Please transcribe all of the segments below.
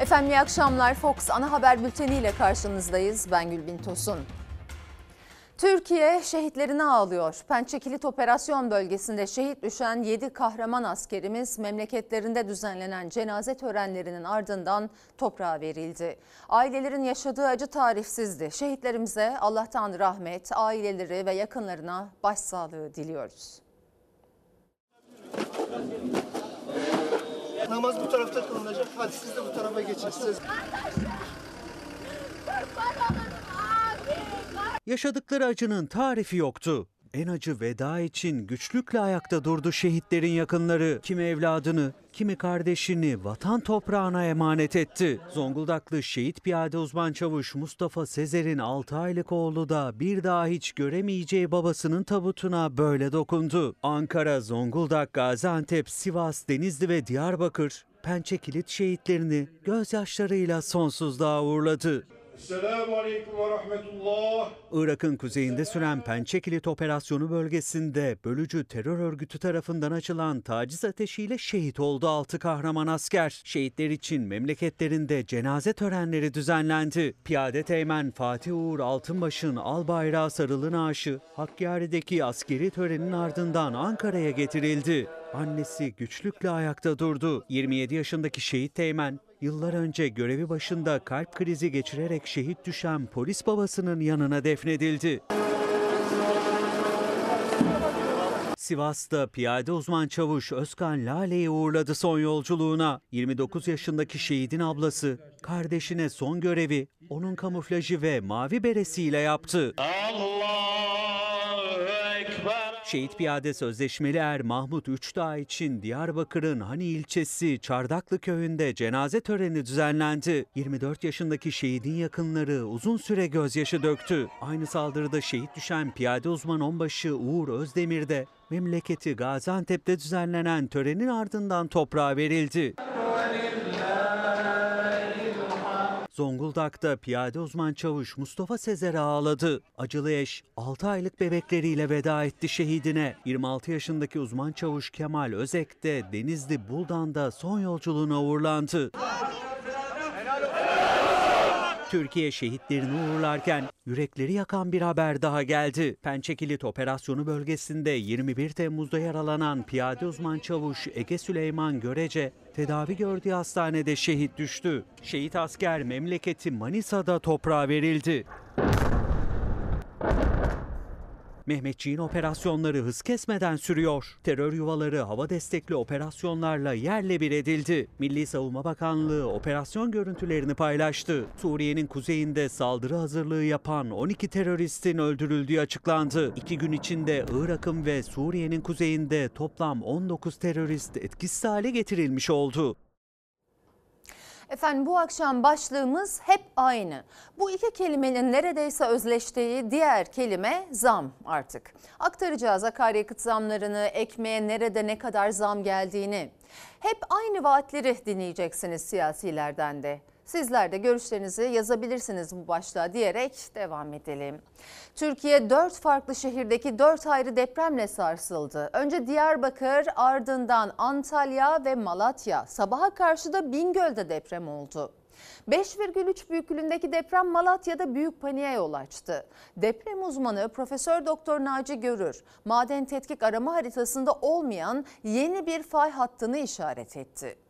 Efendim iyi akşamlar. Fox ana haber bülteniyle karşınızdayız. Ben Gülbin Tosun. Türkiye şehitlerini ağlıyor. Pençe Kilit Operasyon Bölgesi'nde şehit düşen 7 kahraman askerimiz memleketlerinde düzenlenen cenaze törenlerinin ardından toprağa verildi. Ailelerin yaşadığı acı tarifsizdi. Şehitlerimize Allah'tan rahmet, aileleri ve yakınlarına başsağlığı diliyoruz. Namaz bu tarafta kılınacak. Hadi siz de bu tarafa geçin. Siz... Yaşadıkları acının tarifi yoktu. En acı veda için güçlükle ayakta durdu şehitlerin yakınları. Kimi evladını, kimi kardeşini vatan toprağına emanet etti. Zonguldaklı şehit piyade uzman çavuş Mustafa Sezer'in 6 aylık oğlu da bir daha hiç göremeyeceği babasının tabutuna böyle dokundu. Ankara, Zonguldak, Gaziantep, Sivas, Denizli ve Diyarbakır Pençe Kilit şehitlerini gözyaşlarıyla sonsuzluğa uğurladı. Irak'ın kuzeyinde süren Pençe Kilit operasyonu bölgesinde bölücü terör örgütü tarafından açılan taciz ateşiyle şehit oldu 6 kahraman asker. Şehitler için memleketlerinde cenaze törenleri düzenlendi. Piyade Teğmen Fatih Uğur Altınbaş'ın al bayrağı sarılı naaşı Hakkari'deki askeri törenin ardından Ankara'ya getirildi. Annesi güçlükle ayakta durdu. 27 yaşındaki şehit Teğmen Yıllar önce görevi başında kalp krizi geçirerek şehit düşen polis babasının yanına defnedildi. Sivas'ta piyade uzman çavuş Özkan Lale'yi uğurladı son yolculuğuna. 29 yaşındaki şehidin ablası kardeşine son görevi onun kamuflajı ve mavi beresiyle yaptı. Ekber. Şehit piyade sözleşmeli er Mahmut Üçdağ için Diyarbakır'ın Hani ilçesi Çardaklı köyünde cenaze töreni düzenlendi. 24 yaşındaki şehidin yakınları uzun süre gözyaşı döktü. Aynı saldırıda şehit düşen piyade uzman onbaşı Uğur Özdemir de memleketi Gaziantep'te düzenlenen törenin ardından toprağa verildi. Zonguldak'ta piyade uzman çavuş Mustafa Sezer'e ağladı. Acılı eş 6 aylık bebekleriyle veda etti şehidine. 26 yaşındaki uzman çavuş Kemal Özek de Denizli Buldan'da son yolculuğuna uğurlandı. Türkiye şehitlerini uğurlarken yürekleri yakan bir haber daha geldi. Pençekilit operasyonu bölgesinde 21 Temmuz'da yaralanan piyade uzman çavuş Ege Süleyman Görece tedavi gördüğü hastanede şehit düştü. Şehit asker memleketi Manisa'da toprağa verildi. Mehmetçiğin operasyonları hız kesmeden sürüyor. Terör yuvaları hava destekli operasyonlarla yerle bir edildi. Milli Savunma Bakanlığı operasyon görüntülerini paylaştı. Suriye'nin kuzeyinde saldırı hazırlığı yapan 12 teröristin öldürüldüğü açıklandı. İki gün içinde Irak'ın ve Suriye'nin kuzeyinde toplam 19 terörist etkisiz hale getirilmiş oldu. Efendim bu akşam başlığımız hep aynı. Bu iki kelimenin neredeyse özleştiği diğer kelime zam artık. Aktaracağız akaryakıt zamlarını, ekmeğe nerede ne kadar zam geldiğini. Hep aynı vaatleri dinleyeceksiniz siyasilerden de. Sizler de görüşlerinizi yazabilirsiniz bu başlığa diyerek devam edelim. Türkiye dört farklı şehirdeki dört ayrı depremle sarsıldı. Önce Diyarbakır ardından Antalya ve Malatya. Sabaha karşı da Bingöl'de deprem oldu. 5,3 büyüklüğündeki deprem Malatya'da büyük paniğe yol açtı. Deprem uzmanı Profesör Doktor Naci Görür, maden tetkik arama haritasında olmayan yeni bir fay hattını işaret etti.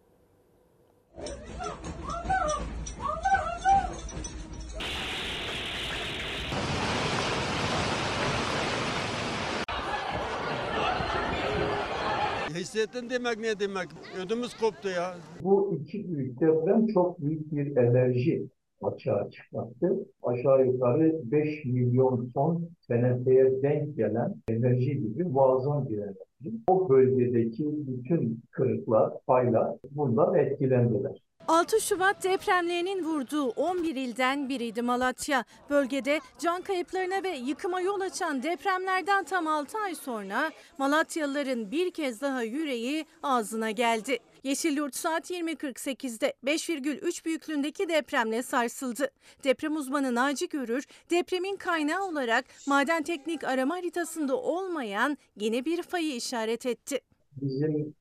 Hissettin demek ne demek? Ödümüz koptu ya. Bu iki büyük deprem çok büyük bir enerji açığa çıkarttı. Aşağı yukarı 5 milyon ton seneteye denk gelen enerji gibi muazzam bir enerji. O bölgedeki bütün kırıklar, paylar bundan etkilendiler. 6 Şubat depremlerinin vurduğu 11 ilden biriydi Malatya. Bölgede can kayıplarına ve yıkıma yol açan depremlerden tam 6 ay sonra Malatyalıların bir kez daha yüreği ağzına geldi. Yeşilyurt saat 20.48'de 5,3 büyüklüğündeki depremle sarsıldı. Deprem uzmanı Naci Görür, depremin kaynağı olarak maden teknik arama haritasında olmayan yeni bir fayı işaret etti. Bizim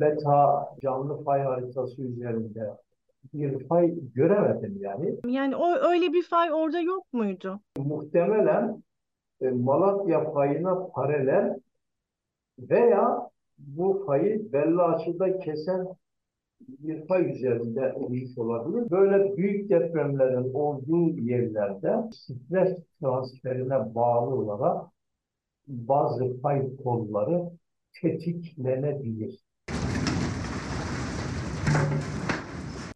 META canlı fay haritası üzerinde bir fay göremedim yani. Yani o öyle bir fay orada yok muydu? Muhtemelen e, Malatya fayına paralel veya bu fayı belli açıda kesen bir fay üzerinde olmuş olabilir. Böyle büyük depremlerin olduğu yerlerde stres transferine bağlı olarak bazı fay kolları tetiklenebilir.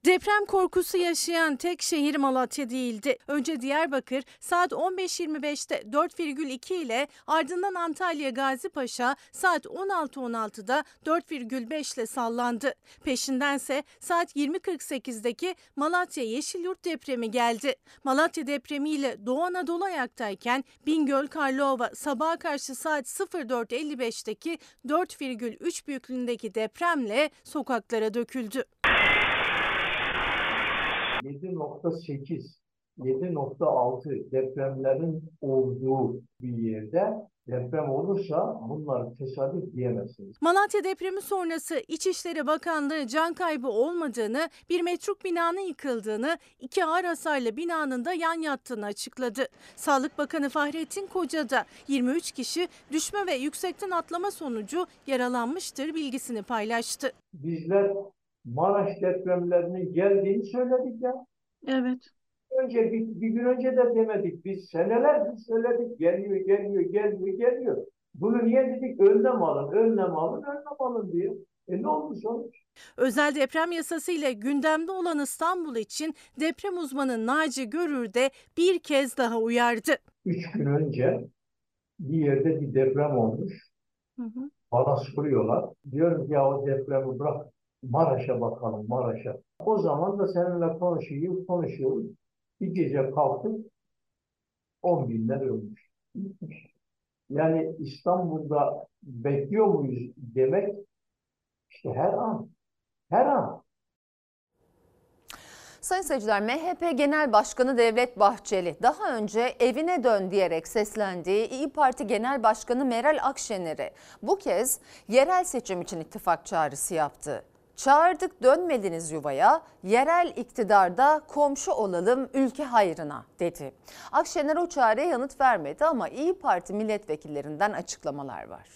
Deprem korkusu yaşayan tek şehir Malatya değildi. Önce Diyarbakır saat 15.25'te 4,2 ile ardından Antalya Gazi Paşa saat 16.16'da 4,5 ile sallandı. Peşindense saat 20.48'deki Malatya Yeşilyurt depremi geldi. Malatya depremiyle Doğu Anadolu ayaktayken Bingöl Karlova sabaha karşı saat 04.55'teki 4,3 büyüklüğündeki depremle sokaklara döküldü. 7.8, 7.6 depremlerin olduğu bir yerde deprem olursa bunları tesadüf diyemezsiniz. Malatya depremi sonrası İçişleri Bakanlığı can kaybı olmadığını, bir metruk binanın yıkıldığını, iki ağır hasarlı binanın da yan yattığını açıkladı. Sağlık Bakanı Fahrettin Koca da 23 kişi düşme ve yüksekten atlama sonucu yaralanmıştır bilgisini paylaştı. Bizler Maraş depremlerinin geldiğini söyledik ya. Evet. Önce bir, bir gün önce de demedik. Biz senelerdir söyledik. Geliyor, geliyor, geliyor, geliyor. Bunu niye dedik? Önlem alın, önlem alın, önlem alın diye. E ne oldu sonuç? Özel deprem yasası ile gündemde olan İstanbul için deprem uzmanı Naci Görür de bir kez daha uyardı. Üç gün önce bir yerde bir deprem olmuş. Hı hı. Bana soruyorlar. Diyorum ki ya o depremi bırak. Maraş'a bakalım, Maraş'a. O zaman da seninle konuşuyoruz, konuşuyoruz. Bir gece kalktık, on binler ölmüş. Yani İstanbul'da bekliyor muyuz demek işte her an, her an. Sayın seyirciler MHP Genel Başkanı Devlet Bahçeli daha önce evine dön diyerek seslendiği İyi Parti Genel Başkanı Meral Akşener'e bu kez yerel seçim için ittifak çağrısı yaptı. Çağırdık dönmediniz yuvaya, yerel iktidarda komşu olalım ülke hayrına dedi. Akşener o çağrıya yanıt vermedi ama İyi Parti milletvekillerinden açıklamalar var.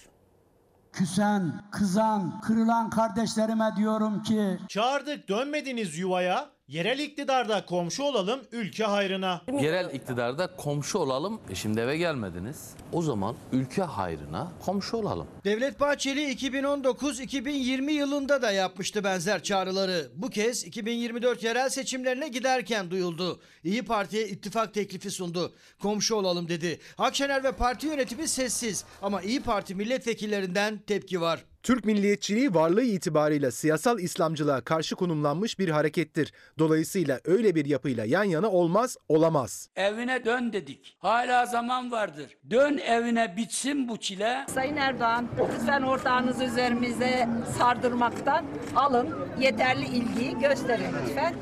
Küsen, kızan, kırılan kardeşlerime diyorum ki Çağırdık dönmediniz yuvaya, yerel iktidarda komşu olalım ülke hayrına. Yerel iktidarda komşu olalım. E şimdi eve gelmediniz. O zaman ülke hayrına komşu olalım. Devlet Bahçeli 2019-2020 yılında da yapmıştı benzer çağrıları. Bu kez 2024 yerel seçimlerine giderken duyuldu. İyi Parti'ye ittifak teklifi sundu. Komşu olalım dedi. Akşener ve parti yönetimi sessiz ama İyi Parti milletvekillerinden tepki var. Türk milliyetçiliği varlığı itibarıyla siyasal İslamcılığa karşı konumlanmış bir harekettir. Dolayısıyla öyle bir yapıyla yan yana olmaz, olamaz. Evine dön dedik. Hala zaman vardır. Dön evine bitsin bu çile. Sayın Erdoğan, lütfen ortağınızı üzerimize sardırmaktan alın. Yeterli ilgiyi gösterin lütfen.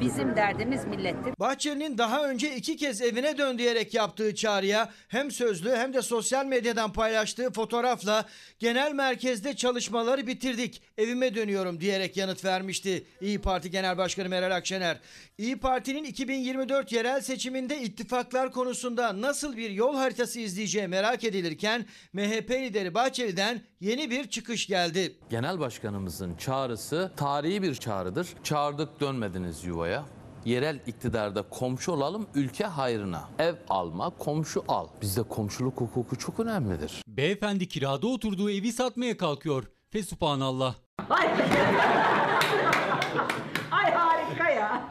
Bizim derdimiz millettir. Bahçeli'nin daha önce iki kez evine dön diyerek yaptığı çağrıya hem sözlü hem de sosyal medyadan paylaştığı fotoğrafla genel merkezde çalışmaları bitirdik, evime dönüyorum diyerek yanıt vermişti İyi Parti Genel Başkanı Meral Akşener. İyi Parti'nin 2024 yerel seçiminde ittifaklar konusunda nasıl bir yol haritası izleyeceği merak edilirken MHP lideri Bahçeli'den yeni bir çıkış geldi. Genel başkanımızın çağrısı tarihi bir çağrıdır. Çağırdık dönmediniz yuvaya. Yerel iktidarda komşu olalım ülke hayrına. Ev alma, komşu al. Bizde komşuluk hukuku çok önemlidir. Beyefendi kirada oturduğu evi satmaya kalkıyor. Fesubhanallah. Ay, Ay harika ya.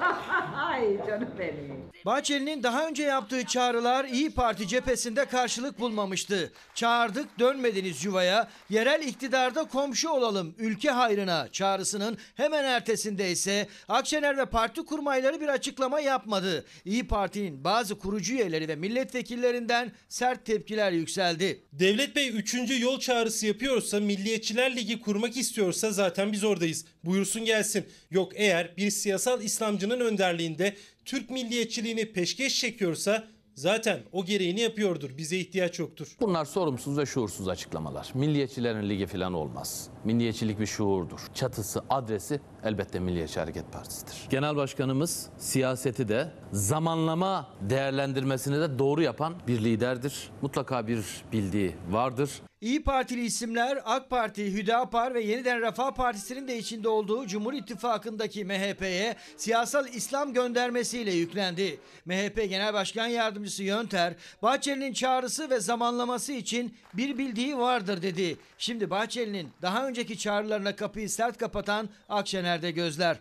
Ay canım benim. Bahçeli'nin daha önce yaptığı çağrılar İyi Parti cephesinde karşılık bulmamıştı. Çağırdık dönmediniz yuvaya, yerel iktidarda komşu olalım ülke hayrına çağrısının hemen ertesinde ise Akşener ve parti kurmayları bir açıklama yapmadı. İyi Parti'nin bazı kurucu üyeleri ve milletvekillerinden sert tepkiler yükseldi. Devlet Bey 3. yol çağrısı yapıyorsa, Milliyetçiler Ligi kurmak istiyorsa zaten biz oradayız. Buyursun gelsin. Yok eğer bir siyasal İslamcının önderliğinde Türk milliyetçiliğini peşkeş çekiyorsa Zaten o gereğini yapıyordur. Bize ihtiyaç yoktur. Bunlar sorumsuz ve şuursuz açıklamalar. Milliyetçilerin ligi falan olmaz. Milliyetçilik bir şuurdur. Çatısı, adresi elbette Milliyetçi Hareket Partisi'dir. Genel Başkanımız siyaseti de zamanlama değerlendirmesini de doğru yapan bir liderdir. Mutlaka bir bildiği vardır. İyi Partili isimler AK Parti, Hüdapar ve Yeniden Refah Partisi'nin de içinde olduğu Cumhur İttifakı'ndaki MHP'ye siyasal İslam göndermesiyle yüklendi. MHP Genel Başkan Yardımcısı Yönter, Bahçeli'nin çağrısı ve zamanlaması için bir bildiği vardır dedi. Şimdi Bahçeli'nin daha önceki çağrılarına kapıyı sert kapatan Akşener'de gözler.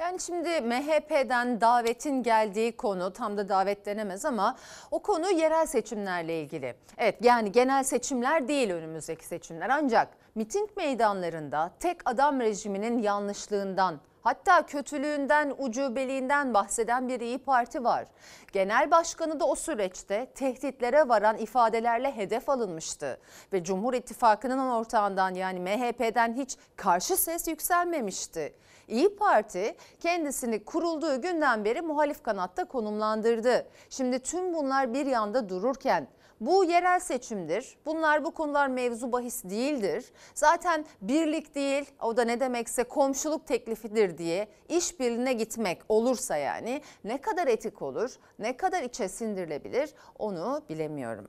Yani şimdi MHP'den davetin geldiği konu tam da davet denemez ama o konu yerel seçimlerle ilgili. Evet yani genel seçimler değil önümüzdeki seçimler ancak miting meydanlarında tek adam rejiminin yanlışlığından hatta kötülüğünden, ucubeliğinden bahseden bir İyi Parti var. Genel başkanı da o süreçte tehditlere varan ifadelerle hedef alınmıştı. Ve Cumhur İttifakı'nın ortağından yani MHP'den hiç karşı ses yükselmemişti. İyi Parti kendisini kurulduğu günden beri muhalif kanatta konumlandırdı. Şimdi tüm bunlar bir yanda dururken bu yerel seçimdir. Bunlar bu konular mevzu bahis değildir. Zaten birlik değil o da ne demekse komşuluk teklifidir diye işbirliğine gitmek olursa yani ne kadar etik olur, ne kadar içe sindirilebilir onu bilemiyorum.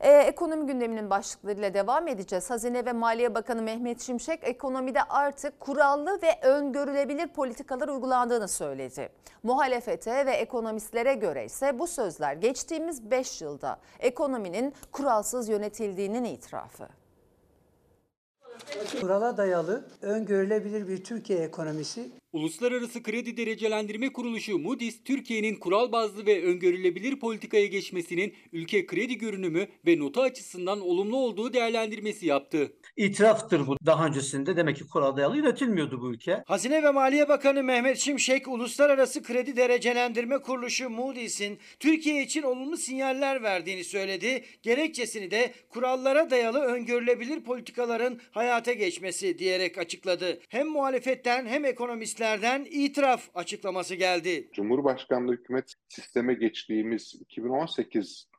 Ee, ekonomi gündeminin başlıklarıyla devam edeceğiz. Hazine ve Maliye Bakanı Mehmet Şimşek ekonomide artık kurallı ve öngörülebilir politikalar uygulandığını söyledi. Muhalefete ve ekonomistlere göre ise bu sözler geçtiğimiz 5 yılda ekonominin kuralsız yönetildiğinin itirafı. Kurala dayalı, öngörülebilir bir Türkiye ekonomisi Uluslararası Kredi Derecelendirme Kuruluşu Moody's, Türkiye'nin kural bazlı ve öngörülebilir politikaya geçmesinin ülke kredi görünümü ve nota açısından olumlu olduğu değerlendirmesi yaptı. İtiraftır bu. Daha öncesinde demek ki kurala dayalı yönetilmiyordu bu ülke. Hazine ve Maliye Bakanı Mehmet Şimşek, Uluslararası Kredi Derecelendirme Kuruluşu Moody's'in Türkiye için olumlu sinyaller verdiğini söyledi. Gerekçesini de kurallara dayalı öngörülebilir politikaların hayata geçmesi diyerek açıkladı. Hem muhalefetten hem ekonomistlerden itiraf açıklaması geldi. Cumhurbaşkanlığı hükümet sisteme geçtiğimiz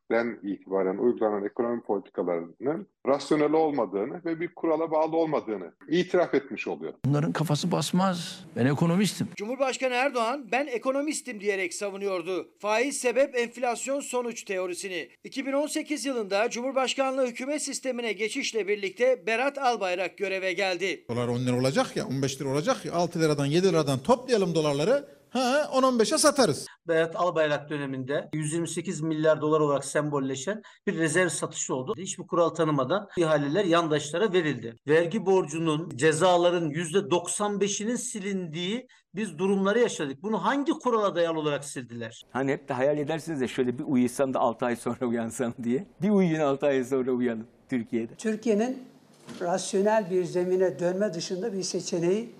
2018'den itibaren uygulanan ekonomi politikalarının rasyonel olmadığını ve bir kurala bağlı olmadığını itiraf etmiş oluyor. Bunların kafası basmaz. Ben ekonomistim. Cumhurbaşkanı Erdoğan ben ekonomistim diyerek savunuyordu. Faiz sebep enflasyon sonuç teorisini. 2018 yılında Cumhurbaşkanlığı hükümet sistemine geçişle birlikte Berat Albayrak göreve geldi. Dolar 10 lira olacak ya 15 lira olacak ya 6 liradan 7 liradan toplayalım dolarları. Ha 10-15'e satarız. Berat Albayrak döneminde 128 milyar dolar olarak sembolleşen bir rezerv satışı oldu. Hiçbir kural tanımadan ihaleler yandaşlara verildi. Vergi borcunun, cezaların %95'inin silindiği biz durumları yaşadık. Bunu hangi kurala dayalı olarak sildiler? Hani hep de hayal edersiniz de şöyle bir uyusam da 6 ay sonra uyansam diye. Bir uyuyun 6 ay sonra uyanın Türkiye'de. Türkiye'nin rasyonel bir zemine dönme dışında bir seçeneği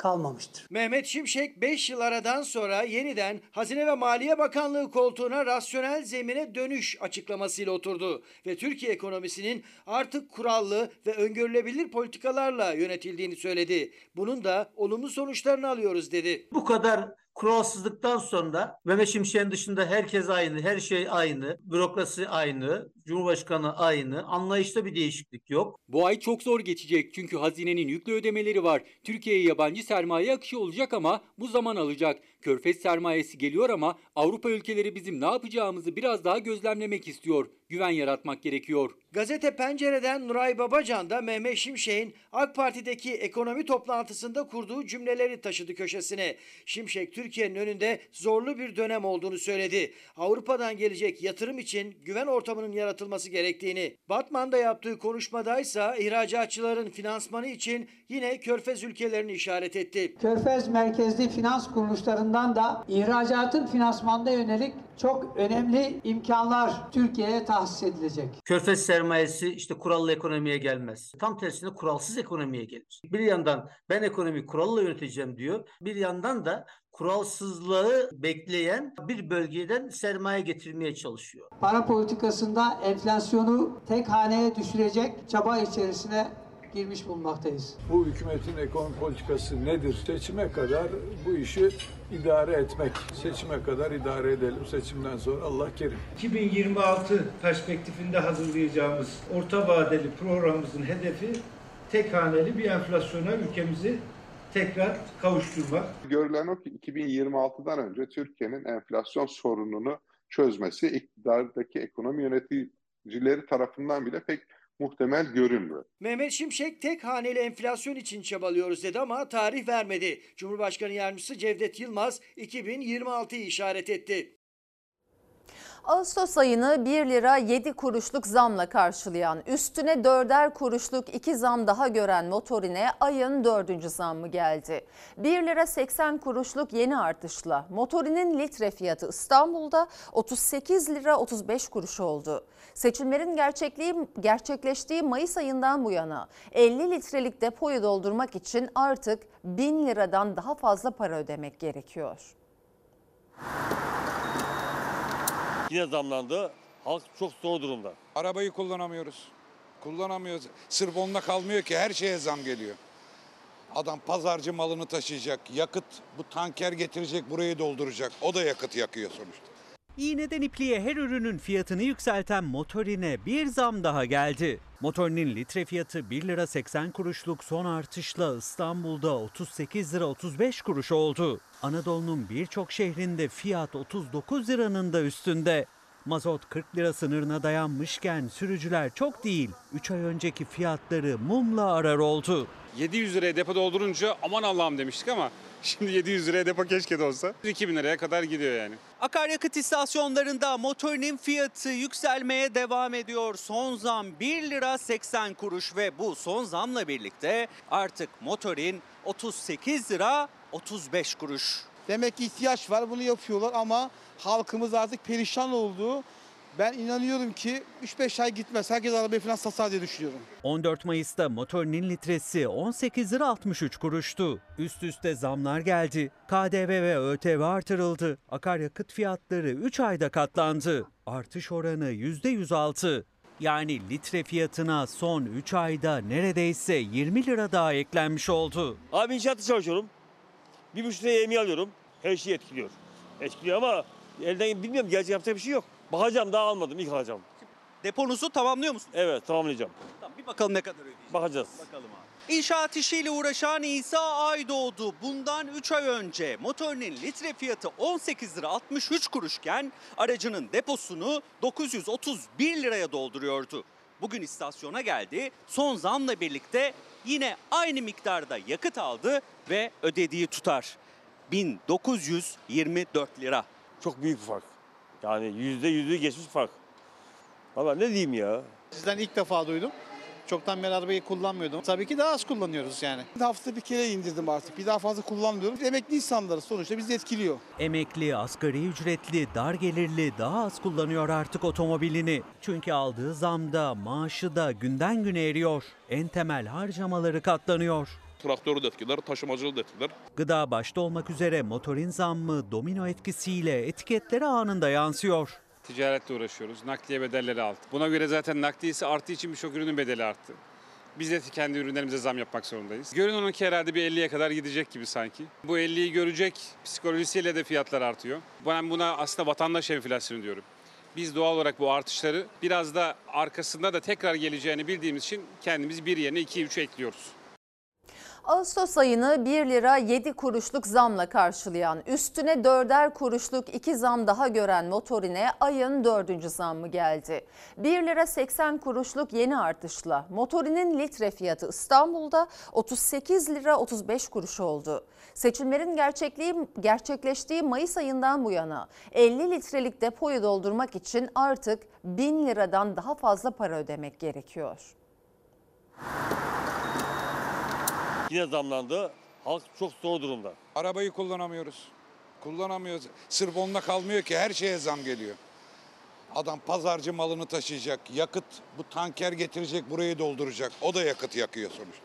kalmamıştır. Mehmet Şimşek 5 yıl aradan sonra yeniden Hazine ve Maliye Bakanlığı koltuğuna rasyonel zemine dönüş açıklamasıyla oturdu ve Türkiye ekonomisinin artık kurallı ve öngörülebilir politikalarla yönetildiğini söyledi. Bunun da olumlu sonuçlarını alıyoruz dedi. Bu kadar kuralsızlıktan sonra Mehmet Şimşek'in dışında herkes aynı, her şey aynı, bürokrasi aynı, Cumhurbaşkanı aynı, anlayışta bir değişiklik yok. Bu ay çok zor geçecek çünkü hazinenin yüklü ödemeleri var. Türkiye'ye yabancı sermaye akışı olacak ama bu zaman alacak. Körfez sermayesi geliyor ama Avrupa ülkeleri bizim ne yapacağımızı biraz daha gözlemlemek istiyor. Güven yaratmak gerekiyor. Gazete Pencere'den Nuray Babacan da Mehmet Şimşek'in AK Parti'deki ekonomi toplantısında kurduğu cümleleri taşıdı köşesine. Şimşek Türkiye'nin önünde zorlu bir dönem olduğunu söyledi. Avrupa'dan gelecek yatırım için güven ortamının yaratılması gerektiğini. Batman'da yaptığı konuşmadaysa ihracatçıların finansmanı için yine Körfez ülkelerini işaret etti. Körfez merkezli finans kuruluşlarından da ihracatın finansmanda yönelik çok önemli imkanlar Türkiye'ye tahsis edilecek. Körfez sermayesi işte kurallı ekonomiye gelmez. Tam tersine kuralsız ekonomiye gelir. Bir yandan ben ekonomiyi kuralla yöneteceğim diyor. Bir yandan da kuralsızlığı bekleyen bir bölgeden sermaye getirmeye çalışıyor. Para politikasında enflasyonu tek haneye düşürecek çaba içerisine girmiş bulunmaktayız. Bu hükümetin ekonomi politikası nedir? Seçime kadar bu işi idare etmek. Seçime kadar idare edelim. Seçimden sonra Allah kerim. 2026 perspektifinde hazırlayacağımız orta vadeli programımızın hedefi tek haneli bir enflasyona ülkemizi tekrar kavuşturmak. Görülen o ki 2026'dan önce Türkiye'nin enflasyon sorununu çözmesi iktidardaki ekonomi yöneticileri tarafından bile pek muhtemel görünmüyor. Mehmet Şimşek tek haneli enflasyon için çabalıyoruz dedi ama tarih vermedi. Cumhurbaşkanı Yardımcısı Cevdet Yılmaz 2026'yı işaret etti. Ağustos ayını 1 lira 7 kuruşluk zamla karşılayan, üstüne 4'er kuruşluk 2 zam daha gören motorine ayın 4. zammı geldi. 1 lira 80 kuruşluk yeni artışla motorinin litre fiyatı İstanbul'da 38 lira 35 kuruş oldu. Seçimlerin gerçekliği, gerçekleştiği Mayıs ayından bu yana 50 litrelik depoyu doldurmak için artık 1000 liradan daha fazla para ödemek gerekiyor. Yine zamlandı. Halk çok zor durumda. Arabayı kullanamıyoruz. Kullanamıyoruz. Sırf onunla kalmıyor ki her şeye zam geliyor. Adam pazarcı malını taşıyacak. Yakıt bu tanker getirecek burayı dolduracak. O da yakıt yakıyor sonuçta. İğneden ipliğe her ürünün fiyatını yükselten motorine bir zam daha geldi. Motorinin litre fiyatı 1 lira 80 kuruşluk son artışla İstanbul'da 38 lira 35 kuruş oldu. Anadolu'nun birçok şehrinde fiyat 39 liranın da üstünde. Mazot 40 lira sınırına dayanmışken sürücüler çok değil 3 ay önceki fiyatları mumla arar oldu. 700 liraya depo doldurunca aman Allah'ım demiştik ama şimdi 700 liraya depo keşke de olsa. 2000 liraya kadar gidiyor yani. Akaryakıt istasyonlarında motorinin fiyatı yükselmeye devam ediyor. Son zam 1 lira 80 kuruş ve bu son zamla birlikte artık motorin 38 lira 35 kuruş. Demek ki ihtiyaç var bunu yapıyorlar ama halkımız artık perişan oldu. Ben inanıyorum ki 3-5 ay gitmez. Herkes arabayı falan satar diye düşünüyorum. 14 Mayıs'ta motorinin litresi 18 lira 63 kuruştu. Üst üste zamlar geldi. KDV ve ÖTV artırıldı. Akaryakıt fiyatları 3 ayda katlandı. Artış oranı %106. Yani litre fiyatına son 3 ayda neredeyse 20 lira daha eklenmiş oldu. Abi inşaatta çalışıyorum. Bir buçuk liraya yemeği alıyorum. Her şeyi etkiliyor. Etkiliyor ama elden bilmiyorum gerçi yapacak bir şey yok. Bakacağım daha almadım ilk alacağım. Deponuzu tamamlıyor musun? Evet tamamlayacağım. Tamam, bir bakalım ne kadar ödeyeceğiz. Bakacağız. Bakalım abi. İnşaat işiyle uğraşan İsa Aydoğdu bundan 3 ay önce motorinin litre fiyatı 18 lira 63 kuruşken aracının deposunu 931 liraya dolduruyordu. Bugün istasyona geldi. Son zamla birlikte yine aynı miktarda yakıt aldı ve ödediği tutar 1924 lira. Çok büyük bir fark. Yani yüzde yüzü geçmiş fark. Valla ne diyeyim ya. Sizden ilk defa duydum. Çoktan beri arabayı kullanmıyordum. Tabii ki daha az kullanıyoruz yani. Haftada bir kere indirdim artık. Bir daha fazla kullanmıyorum. Emekli insanları sonuçta bizi etkiliyor. Emekli, asgari ücretli, dar gelirli daha az kullanıyor artık otomobilini. Çünkü aldığı zamda maaşı da günden güne eriyor. En temel harcamaları katlanıyor. Traktörü de etkiler, taşımacılığı da etkiler. Gıda başta olmak üzere motorin zammı domino etkisiyle etiketlere anında yansıyor. Ticaretle uğraşıyoruz. Nakliye bedelleri arttı. Buna göre zaten nakliyesi arttığı için birçok ürünün bedeli arttı. Biz de kendi ürünlerimize zam yapmak zorundayız. Görünen o ki herhalde bir 50'ye kadar gidecek gibi sanki. Bu 50'yi görecek psikolojisiyle de fiyatlar artıyor. Ben buna aslında vatandaş enflasyonu diyorum. Biz doğal olarak bu artışları biraz da arkasında da tekrar geleceğini bildiğimiz için kendimiz bir yerine 2-3 ekliyoruz. Ağustos ayını 1 lira 7 kuruşluk zamla karşılayan, üstüne 4'er kuruşluk 2 zam daha gören motorine ayın 4. zammı geldi. 1 lira 80 kuruşluk yeni artışla motorinin litre fiyatı İstanbul'da 38 lira 35 kuruş oldu. Seçimlerin gerçekliği, gerçekleştiği Mayıs ayından bu yana 50 litrelik depoyu doldurmak için artık 1000 liradan daha fazla para ödemek gerekiyor. Yine zamlandı. Halk çok zor durumda. Arabayı kullanamıyoruz. Kullanamıyoruz. Sırf onunla kalmıyor ki her şeye zam geliyor. Adam pazarcı malını taşıyacak. Yakıt bu tanker getirecek burayı dolduracak. O da yakıt yakıyor sonuçta.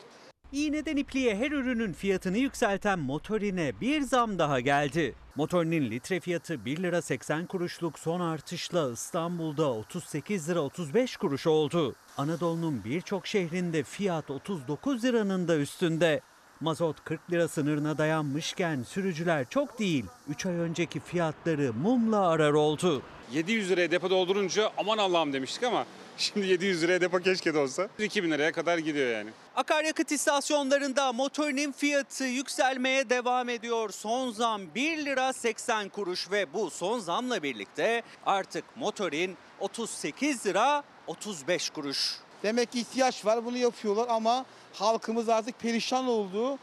İğneden ipliğe her ürünün fiyatını yükselten motorine bir zam daha geldi. Motorinin litre fiyatı 1 lira 80 kuruşluk son artışla İstanbul'da 38 lira 35 kuruş oldu. Anadolu'nun birçok şehrinde fiyat 39 liranın da üstünde. Mazot 40 lira sınırına dayanmışken sürücüler çok değil 3 ay önceki fiyatları mumla arar oldu. 700 liraya depo doldurunca aman Allah'ım demiştik ama şimdi 700 liraya depo keşke de olsa. 2000 liraya kadar gidiyor yani. Akaryakıt istasyonlarında motorinin fiyatı yükselmeye devam ediyor. Son zam 1 lira 80 kuruş ve bu son zamla birlikte artık motorin 38 lira 35 kuruş. Demek ki ihtiyaç var bunu yapıyorlar ama halkımız artık perişan oldu.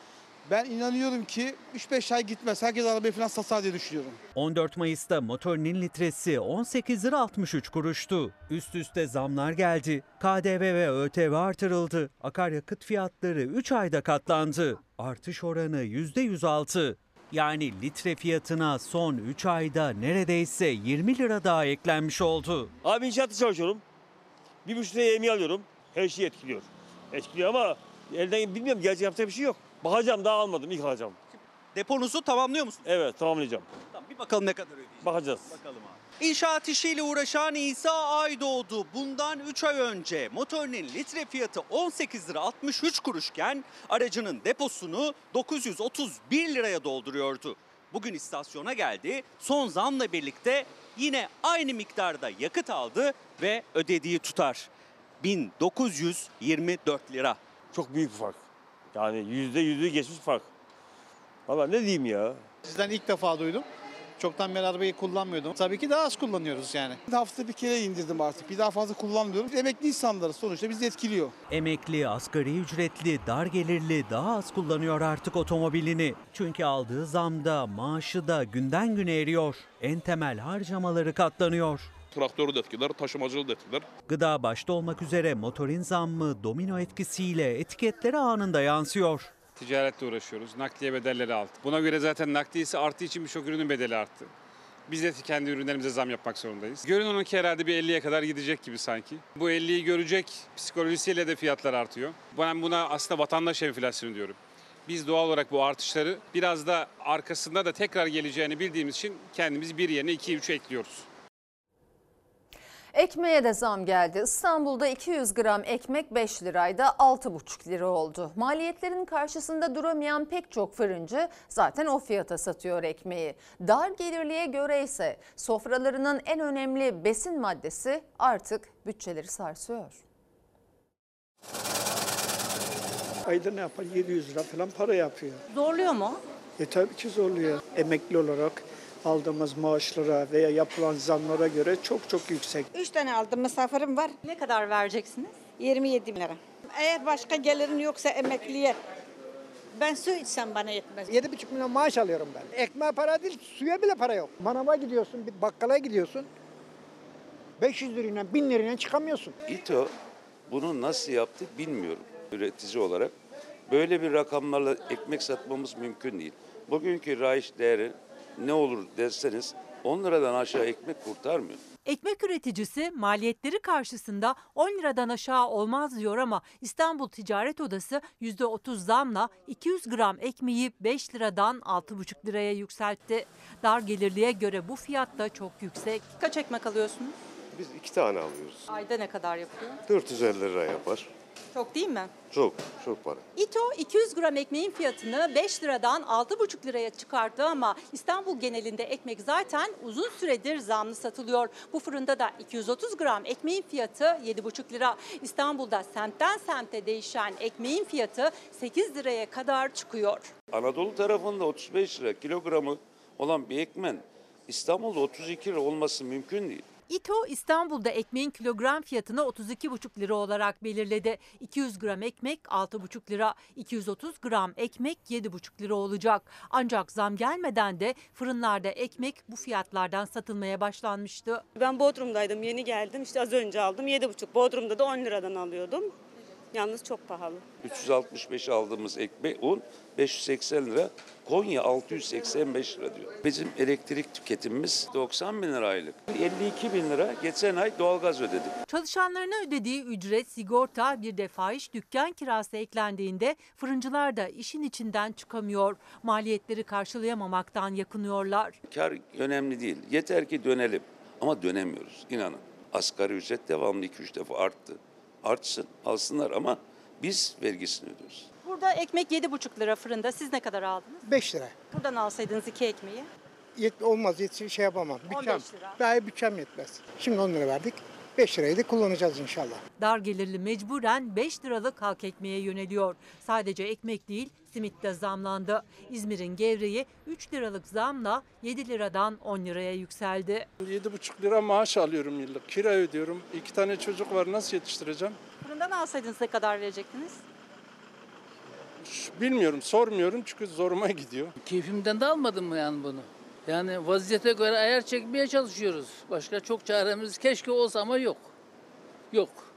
Ben inanıyorum ki 3-5 ay gitmez. Herkes arabayı falan satar diye düşünüyorum. 14 Mayıs'ta motorinin litresi 18 lira 63 kuruştu. Üst üste zamlar geldi. KDV ve ÖTV artırıldı. Akaryakıt fiyatları 3 ayda katlandı. Artış oranı %106. Yani litre fiyatına son 3 ayda neredeyse 20 lira daha eklenmiş oldu. Abi inşaatta çalışıyorum. Bir buçuk liraya yemeği alıyorum. Her şeyi etkiliyor. Etkiliyor ama elden bilmiyorum gerçi yapacak bir şey yok. Bakacağım daha almadım ilk alacağım. Deponuzu tamamlıyor musun? Evet tamamlayacağım. Tamam, bir bakalım ne kadar ödeyeceğiz. Bakacağız. Bakalım abi. İnşaat işiyle uğraşan İsa Aydoğdu bundan 3 ay önce motorinin litre fiyatı 18 lira 63 kuruşken aracının deposunu 931 liraya dolduruyordu. Bugün istasyona geldi. Son zamla birlikte yine aynı miktarda yakıt aldı ve ödediği tutar 1924 lira. Çok büyük bir fark. Yani yüzde yüzü geçmiş fark. Valla ne diyeyim ya. Sizden ilk defa duydum. Çoktan beri arabayı kullanmıyordum. Tabii ki daha az kullanıyoruz yani. Haftada bir kere indirdim artık. Bir daha fazla kullanmıyorum. Emekli insanları sonuçta bizi etkiliyor. Emekli, asgari ücretli, dar gelirli daha az kullanıyor artık otomobilini. Çünkü aldığı zamda maaşı da günden güne eriyor. En temel harcamaları katlanıyor. Traktörü de etkiler, taşımacılığı da etkiler. Gıda başta olmak üzere motorin zammı domino etkisiyle etiketlere anında yansıyor. Ticaretle uğraşıyoruz. Nakliye bedelleri arttı. Buna göre zaten nakliyesi arttığı için birçok ürünün bedeli arttı. Biz de kendi ürünlerimize zam yapmak zorundayız. Görünen o ki herhalde bir 50'ye kadar gidecek gibi sanki. Bu 50'yi görecek psikolojisiyle de fiyatlar artıyor. Ben buna aslında vatandaş enflasyonu diyorum. Biz doğal olarak bu artışları biraz da arkasında da tekrar geleceğini bildiğimiz için kendimiz bir yerine 2-3 ekliyoruz. Ekmeğe de zam geldi. İstanbul'da 200 gram ekmek 5 lirayda 6,5 lira oldu. Maliyetlerin karşısında duramayan pek çok fırıncı zaten o fiyata satıyor ekmeği. Dar gelirliye göre ise sofralarının en önemli besin maddesi artık bütçeleri sarsıyor. Ayda ne yapar? 700 lira falan para yapıyor. Zorluyor mu? E tabii ki zorluyor. Emekli olarak aldığımız maaşlara veya yapılan zamlara göre çok çok yüksek. Üç tane aldım misafirim var. Ne kadar vereceksiniz? 27 bin lira. Eğer başka gelirin yoksa emekliye ben su içsem bana yetmez. 7,5 milyon maaş alıyorum ben. Ekmeğe para değil, suya bile para yok. Manava gidiyorsun, bir bakkala gidiyorsun. 500 lirayla, 1000 lirayla çıkamıyorsun. İTO bunu nasıl yaptı bilmiyorum üretici olarak. Böyle bir rakamlarla ekmek satmamız mümkün değil. Bugünkü raiş değeri ne olur derseniz 10 liradan aşağı ekmek kurtarmıyor. Ekmek üreticisi maliyetleri karşısında 10 liradan aşağı olmaz diyor ama İstanbul Ticaret Odası %30 zamla 200 gram ekmeği 5 liradan 6,5 liraya yükseltti. Dar gelirliye göre bu fiyat da çok yüksek. Kaç ekmek alıyorsunuz? Biz iki tane alıyoruz. Ayda ne kadar yapıyor? 450 lira yapar. Çok değil mi? Çok, çok para. İTO 200 gram ekmeğin fiyatını 5 liradan 6,5 liraya çıkarttı ama İstanbul genelinde ekmek zaten uzun süredir zamlı satılıyor. Bu fırında da 230 gram ekmeğin fiyatı 7,5 lira. İstanbul'da semtten semte değişen ekmeğin fiyatı 8 liraya kadar çıkıyor. Anadolu tarafında 35 lira kilogramı olan bir ekmen İstanbul'da 32 lira olması mümkün değil. İTO İstanbul'da ekmeğin kilogram fiyatını 32,5 lira olarak belirledi. 200 gram ekmek 6,5 lira, 230 gram ekmek 7,5 lira olacak. Ancak zam gelmeden de fırınlarda ekmek bu fiyatlardan satılmaya başlanmıştı. Ben Bodrum'daydım yeni geldim işte az önce aldım 7,5 Bodrum'da da 10 liradan alıyordum. Yalnız çok pahalı. 365 aldığımız ekmek un 580 lira. Konya 685 lira diyor. Bizim elektrik tüketimimiz 90 bin lira aylık. 52 bin lira geçen ay doğalgaz ödedik. Çalışanlarına ödediği ücret, sigorta, bir de fahiş dükkan kirası eklendiğinde fırıncılar da işin içinden çıkamıyor. Maliyetleri karşılayamamaktan yakınıyorlar. Kar önemli değil. Yeter ki dönelim. Ama dönemiyoruz inanın. Asgari ücret devamlı 2-3 defa arttı. Artsın, alsınlar ama biz vergisini ödüyoruz. Burada ekmek 7,5 lira fırında. Siz ne kadar aldınız? 5 lira. Buradan alsaydınız iki ekmeği. Yet, olmaz yet, şey yapamam. 15 Bütçem. lira. Daha bütçem yetmez. Şimdi 10 lira verdik. 5 lirayı da kullanacağız inşallah. Dar gelirli mecburen 5 liralık halk ekmeğe yöneliyor. Sadece ekmek değil, simit de zamlandı. İzmir'in gevreği 3 liralık zamla 7 liradan 10 liraya yükseldi. 7,5 lira maaş alıyorum yıllık. Kira ödüyorum. İki tane çocuk var. Nasıl yetiştireceğim? Fırından alsaydınız ne kadar verecektiniz? Bilmiyorum, sormuyorum çünkü zoruma gidiyor. Keyfimden de almadım mı yani bunu? Yani vaziyete göre ayar çekmeye çalışıyoruz. Başka çok çaremiz keşke olsa ama yok. Yok.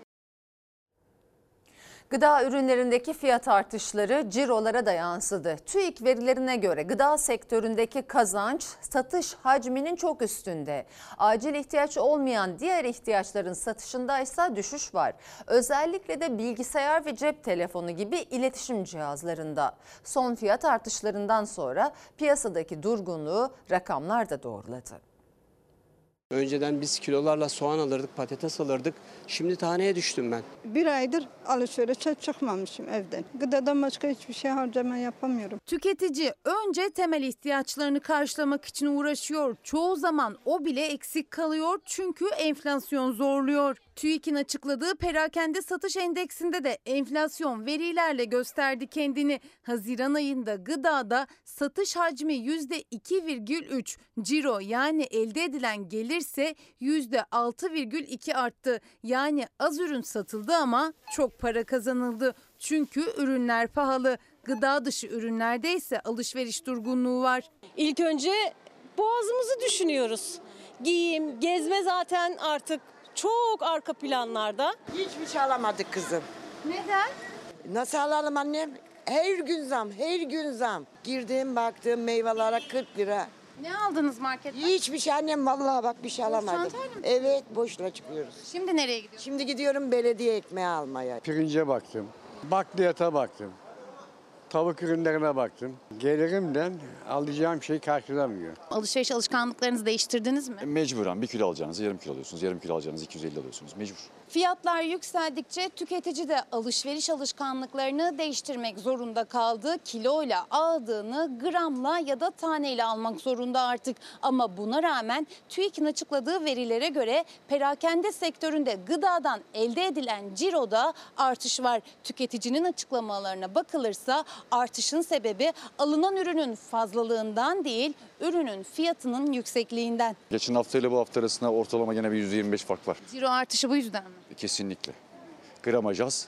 Gıda ürünlerindeki fiyat artışları cirolara da yansıdı. TÜİK verilerine göre gıda sektöründeki kazanç satış hacminin çok üstünde. Acil ihtiyaç olmayan diğer ihtiyaçların satışındaysa düşüş var. Özellikle de bilgisayar ve cep telefonu gibi iletişim cihazlarında. Son fiyat artışlarından sonra piyasadaki durgunluğu rakamlar da doğruladı. Önceden biz kilolarla soğan alırdık, patates alırdık. Şimdi taneye düştüm ben. Bir aydır alışverişe çıkmamışım evden. Gıdadan başka hiçbir şey harcama yapamıyorum. Tüketici önce temel ihtiyaçlarını karşılamak için uğraşıyor. Çoğu zaman o bile eksik kalıyor çünkü enflasyon zorluyor. TÜİK'in açıkladığı perakende satış endeksinde de enflasyon verilerle gösterdi kendini. Haziran ayında gıdada satış hacmi %2,3, ciro yani elde edilen gelirse %6,2 arttı. Yani az ürün satıldı ama çok para kazanıldı. Çünkü ürünler pahalı. Gıda dışı ürünlerde ise alışveriş durgunluğu var. İlk önce boğazımızı düşünüyoruz. Giyim, gezme zaten artık çok arka planlarda. Hiçbir şey alamadık kızım. Neden? Nasıl alalım annem? Her gün zam, her gün zam. Girdim baktım meyvelere 40 lira. Ne aldınız marketten? Hiçbir şey annem vallahi bak bir şey alamadım. çantayla mı? Evet boşuna çıkıyoruz. Şimdi nereye gidiyorsun? Şimdi gidiyorum belediye ekmeği almaya. Pirince baktım, bakliyata baktım, tavuk ürünlerine baktım. Gelirimden alacağım şey karşılamıyor. Alışveriş alışkanlıklarınızı değiştirdiniz mi? Mecburen bir kilo alacağınızı yarım kilo alıyorsunuz. Yarım kilo alacağınızı 250 alıyorsunuz. Mecbur. Fiyatlar yükseldikçe tüketici de alışveriş alışkanlıklarını değiştirmek zorunda kaldı. Kiloyla aldığını gramla ya da taneyle almak zorunda artık. Ama buna rağmen TÜİK'in açıkladığı verilere göre perakende sektöründe gıdadan elde edilen ciroda artış var. Tüketicinin açıklamalarına bakılırsa artışın sebebi alınan ürünün fazlalığından değil, ürünün fiyatının yüksekliğinden. Geçen hafta ile bu hafta arasında ortalama gene bir %25 fark var. Ciro artışı bu yüzden mi? Kesinlikle. Gramaj az,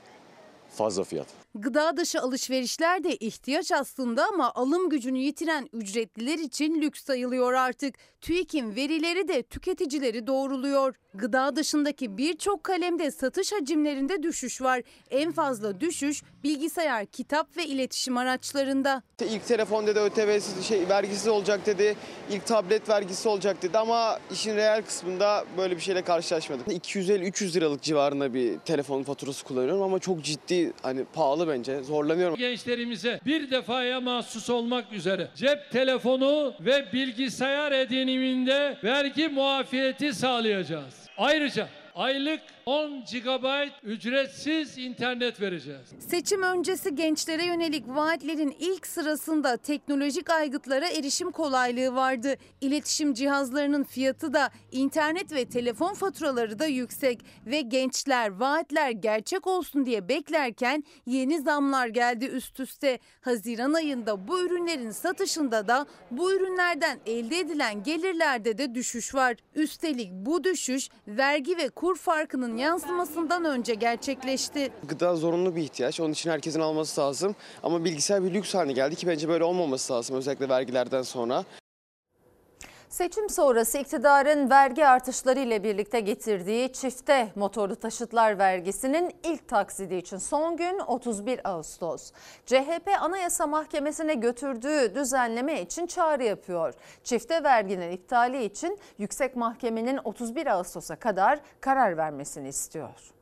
fazla fiyat. Gıda dışı alışverişler de ihtiyaç aslında ama alım gücünü yitiren ücretliler için lüks sayılıyor artık. TÜİK'in verileri de tüketicileri doğruluyor. Gıda dışındaki birçok kalemde satış hacimlerinde düşüş var. En fazla düşüş bilgisayar, kitap ve iletişim araçlarında. İlk telefon dedi ÖTV'siz şey vergisiz olacak dedi. İlk tablet vergisi olacak dedi ama işin reel kısmında böyle bir şeyle karşılaşmadım. 250-300 liralık civarında bir telefon faturası kullanıyorum ama çok ciddi hani pahalı bence. Zorlanıyorum. Gençlerimize bir defaya mahsus olmak üzere cep telefonu ve bilgisayar ediniminde vergi muafiyeti sağlayacağız. Ayrıca aylık 10 GB ücretsiz internet vereceğiz. Seçim öncesi gençlere yönelik vaatlerin ilk sırasında teknolojik aygıtlara erişim kolaylığı vardı. İletişim cihazlarının fiyatı da internet ve telefon faturaları da yüksek ve gençler vaatler gerçek olsun diye beklerken yeni zamlar geldi üst üste. Haziran ayında bu ürünlerin satışında da bu ürünlerden elde edilen gelirlerde de düşüş var. Üstelik bu düşüş vergi ve kur farkının yansımasından önce gerçekleşti. Gıda zorunlu bir ihtiyaç. Onun için herkesin alması lazım. Ama bilgisayar bir lüks haline geldi ki bence böyle olmaması lazım özellikle vergilerden sonra. Seçim sonrası iktidarın vergi artışları ile birlikte getirdiği çifte motorlu taşıtlar vergisinin ilk taksidi için son gün 31 Ağustos. CHP Anayasa Mahkemesi'ne götürdüğü düzenleme için çağrı yapıyor. Çifte verginin iptali için Yüksek Mahkemenin 31 Ağustos'a kadar karar vermesini istiyor.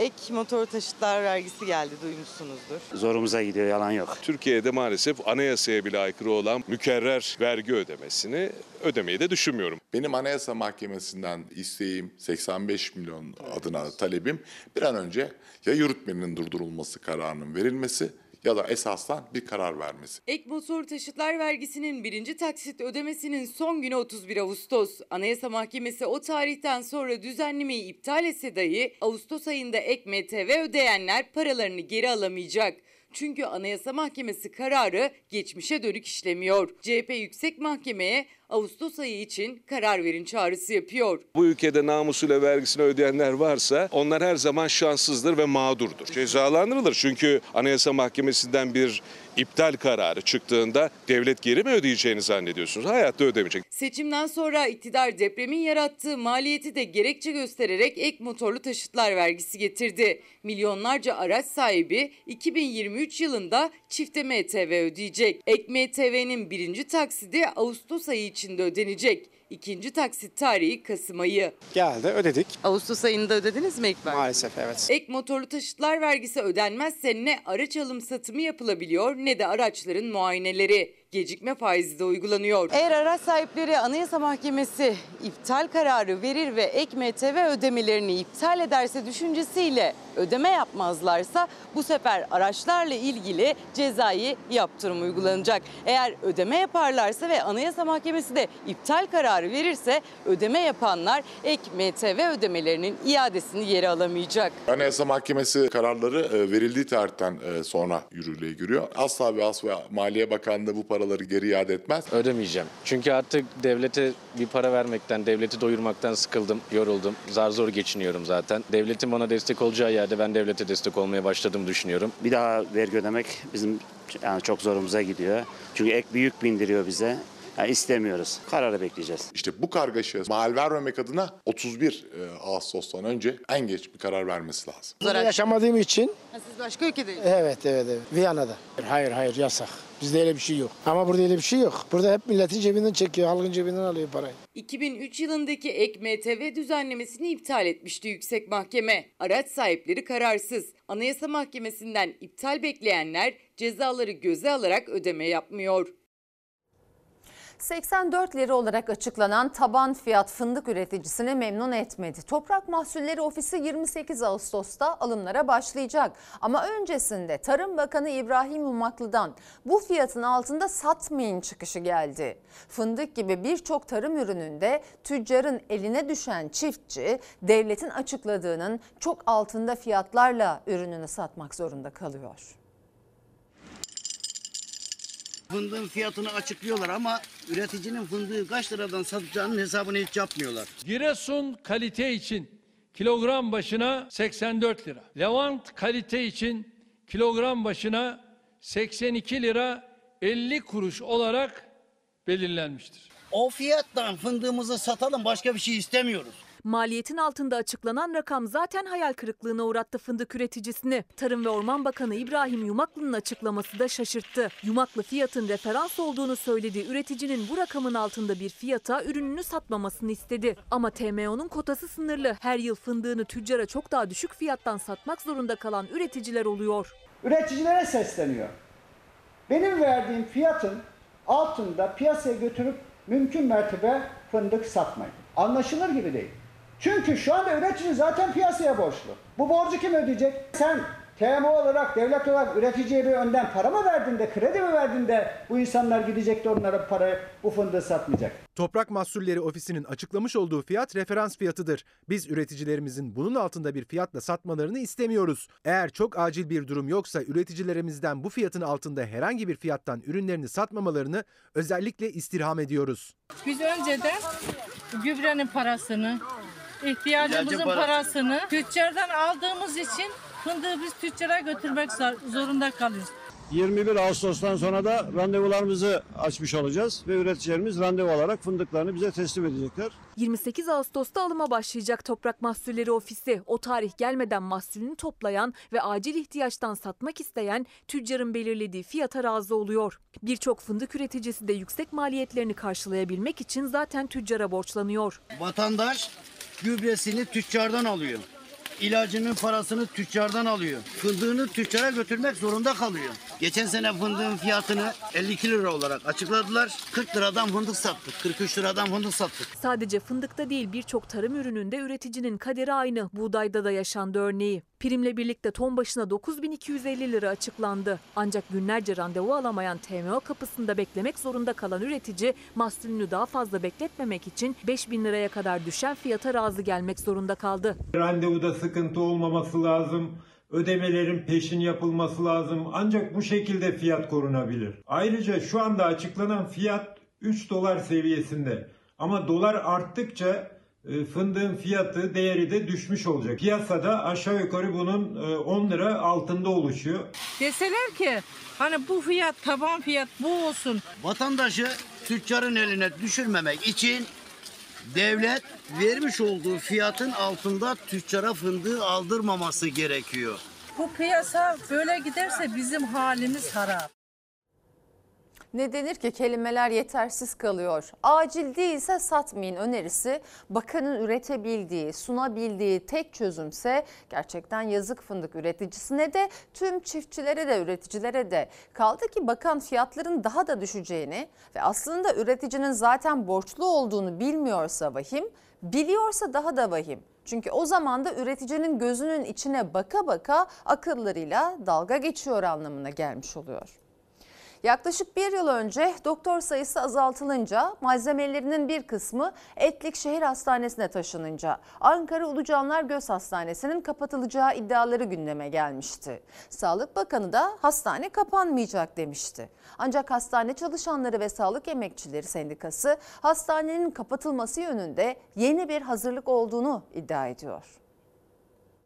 Ek motor taşıtlar vergisi geldi duymuşsunuzdur. Zorumuza gidiyor yalan yok. Türkiye'de maalesef anayasaya bile aykırı olan mükerrer vergi ödemesini ödemeyi de düşünmüyorum. Benim Anayasa Mahkemesi'nden isteğim 85 milyon adına talebim bir an önce ya yürütmenin durdurulması kararının verilmesi ya da esasdan bir karar vermesi. Ek motor taşıtlar vergisinin birinci taksit ödemesinin son günü 31 Ağustos. Anayasa Mahkemesi o tarihten sonra düzenlemeyi iptal etse dahi Ağustos ayında ek MTV ödeyenler paralarını geri alamayacak. Çünkü Anayasa Mahkemesi kararı geçmişe dönük işlemiyor. CHP Yüksek Mahkeme'ye Ağustos ayı için karar verin çağrısı yapıyor. Bu ülkede namusuyla vergisini ödeyenler varsa onlar her zaman şanssızdır ve mağdurdur. Cezalandırılır çünkü Anayasa Mahkemesi'nden bir iptal kararı çıktığında devlet geri mi ödeyeceğini zannediyorsunuz? Hayatta ödemeyecek. Seçimden sonra iktidar depremin yarattığı maliyeti de gerekçe göstererek ek motorlu taşıtlar vergisi getirdi. Milyonlarca araç sahibi 2023 yılında çifte MTV ödeyecek. Ek MTV'nin birinci taksidi Ağustos ayı içinde ödenecek. İkinci taksit tarihi Kasım ayı. Geldi ödedik. Ağustos ayında ödediniz mi ilk vergi? Maalesef evet. Ek motorlu taşıtlar vergisi ödenmezse ne araç alım satımı yapılabiliyor ne de araçların muayeneleri. Gecikme faizi de uygulanıyor. Eğer araç sahipleri Anayasa Mahkemesi iptal kararı verir ve ek MTV ödemelerini iptal ederse düşüncesiyle ödeme yapmazlarsa bu sefer araçlarla ilgili cezai yaptırım uygulanacak. Eğer ödeme yaparlarsa ve Anayasa Mahkemesi de iptal kararı verirse ödeme yapanlar ek MTV ödemelerinin iadesini geri alamayacak. Anayasa Mahkemesi kararları e, verildiği tarihten e, sonra yürürlüğe giriyor. Asla ve asla Maliye Bakanlığı bu paraları geri iade etmez. Ödemeyeceğim. Çünkü artık devlete bir para vermekten, devleti doyurmaktan sıkıldım, yoruldum. Zar zor geçiniyorum zaten. Devletin bana destek olacağı yerde ben devlete destek olmaya başladığımı düşünüyorum. Bir daha vergi ödemek bizim yani çok zorumuza gidiyor. Çünkü ek bir yük bindiriyor bize. Yani istemiyoruz. Kararı bekleyeceğiz. İşte bu kargaşaya mal vermemek adına 31 e, Ağustos'tan önce en geç bir karar vermesi lazım. Burada yaşamadığım için Siz başka ülkedeyiz. evet evet evet Viyana'da. Hayır hayır yasak. Bizde öyle bir şey yok. Ama burada öyle bir şey yok. Burada hep milletin cebinden çekiyor, halkın cebinden alıyor parayı. 2003 yılındaki ek MTV düzenlemesini iptal etmişti Yüksek Mahkeme. Araç sahipleri kararsız. Anayasa Mahkemesi'nden iptal bekleyenler cezaları göze alarak ödeme yapmıyor. 84 lira olarak açıklanan taban fiyat fındık üreticisini memnun etmedi. Toprak Mahsulleri Ofisi 28 Ağustos'ta alımlara başlayacak. Ama öncesinde Tarım Bakanı İbrahim Umaklı'dan bu fiyatın altında satmayın çıkışı geldi. Fındık gibi birçok tarım ürününde tüccarın eline düşen çiftçi devletin açıkladığının çok altında fiyatlarla ürününü satmak zorunda kalıyor. Fındığın fiyatını açıklıyorlar ama üreticinin fındığı kaç liradan satacağının hesabını hiç yapmıyorlar. Giresun kalite için kilogram başına 84 lira. Levant kalite için kilogram başına 82 lira 50 kuruş olarak belirlenmiştir. O fiyattan fındığımızı satalım başka bir şey istemiyoruz. Maliyetin altında açıklanan rakam zaten hayal kırıklığına uğrattı fındık üreticisini. Tarım ve Orman Bakanı İbrahim Yumaklı'nın açıklaması da şaşırttı. Yumaklı fiyatın referans olduğunu söylediği üreticinin bu rakamın altında bir fiyata ürününü satmamasını istedi. Ama TMO'nun kotası sınırlı. Her yıl fındığını tüccara çok daha düşük fiyattan satmak zorunda kalan üreticiler oluyor. Üreticilere sesleniyor. Benim verdiğim fiyatın altında piyasaya götürüp mümkün mertebe fındık satmayın. Anlaşılır gibi değil. Çünkü şu anda üretici zaten piyasaya borçlu. Bu borcu kim ödeyecek? Sen TMO olarak, devlet olarak üreticiye bir önden para mı verdin de, kredi mi verdin de bu insanlar gidecek de onlara parayı, bu fındığı satmayacak? Toprak Mahsulleri Ofisi'nin açıklamış olduğu fiyat referans fiyatıdır. Biz üreticilerimizin bunun altında bir fiyatla satmalarını istemiyoruz. Eğer çok acil bir durum yoksa üreticilerimizden bu fiyatın altında herhangi bir fiyattan ürünlerini satmamalarını özellikle istirham ediyoruz. Biz önceden gübrenin parasını, ihtiyacımızın parası. parasını tüccardan aldığımız için fındığı biz tüccara götürmek zor- zorunda kalıyoruz. 21 Ağustos'tan sonra da randevularımızı açmış olacağız ve üreticilerimiz randevu olarak fındıklarını bize teslim edecekler. 28 Ağustos'ta alıma başlayacak Toprak Mahsulleri Ofisi. O tarih gelmeden mahsulünü toplayan ve acil ihtiyaçtan satmak isteyen tüccarın belirlediği fiyata razı oluyor. Birçok fındık üreticisi de yüksek maliyetlerini karşılayabilmek için zaten tüccara borçlanıyor. Vatandaş gübresini tüccardan alıyor. İlacının parasını tüccardan alıyor. Fındığını tüccara götürmek zorunda kalıyor. Geçen sene fındığın fiyatını 52 lira olarak açıkladılar. 40 liradan fındık sattık. 43 liradan fındık sattık. Sadece fındıkta değil birçok tarım ürününde üreticinin kaderi aynı. Buğdayda da yaşandı örneği. Primle birlikte ton başına 9250 lira açıklandı. Ancak günlerce randevu alamayan TMO kapısında beklemek zorunda kalan üretici mahsulünü daha fazla bekletmemek için 5000 liraya kadar düşen fiyata razı gelmek zorunda kaldı. Randevuda sıkıntı olmaması lazım. Ödemelerin peşin yapılması lazım. Ancak bu şekilde fiyat korunabilir. Ayrıca şu anda açıklanan fiyat 3 dolar seviyesinde. Ama dolar arttıkça e, fındığın fiyatı, değeri de düşmüş olacak. Piyasada aşağı yukarı bunun e, 10 lira altında oluşuyor. Deseler ki hani bu fiyat taban fiyat bu olsun. Vatandaşı tüccarın eline düşürmemek için devlet vermiş olduğu fiyatın altında tüccara fındığı aldırmaması gerekiyor. Bu piyasa böyle giderse bizim halimiz harap. Ne denir ki kelimeler yetersiz kalıyor. Acil değilse satmayın önerisi bakanın üretebildiği, sunabildiği tek çözümse gerçekten yazık fındık üreticisine de tüm çiftçilere de üreticilere de. Kaldı ki bakan fiyatların daha da düşeceğini ve aslında üreticinin zaten borçlu olduğunu bilmiyorsa vahim, biliyorsa daha da vahim. Çünkü o zaman da üreticinin gözünün içine baka baka akıllarıyla dalga geçiyor anlamına gelmiş oluyor. Yaklaşık bir yıl önce doktor sayısı azaltılınca malzemelerinin bir kısmı Etlik Şehir Hastanesi'ne taşınınca Ankara Ulucanlar Göz Hastanesi'nin kapatılacağı iddiaları gündeme gelmişti. Sağlık Bakanı da hastane kapanmayacak demişti. Ancak hastane çalışanları ve sağlık emekçileri sendikası hastanenin kapatılması yönünde yeni bir hazırlık olduğunu iddia ediyor.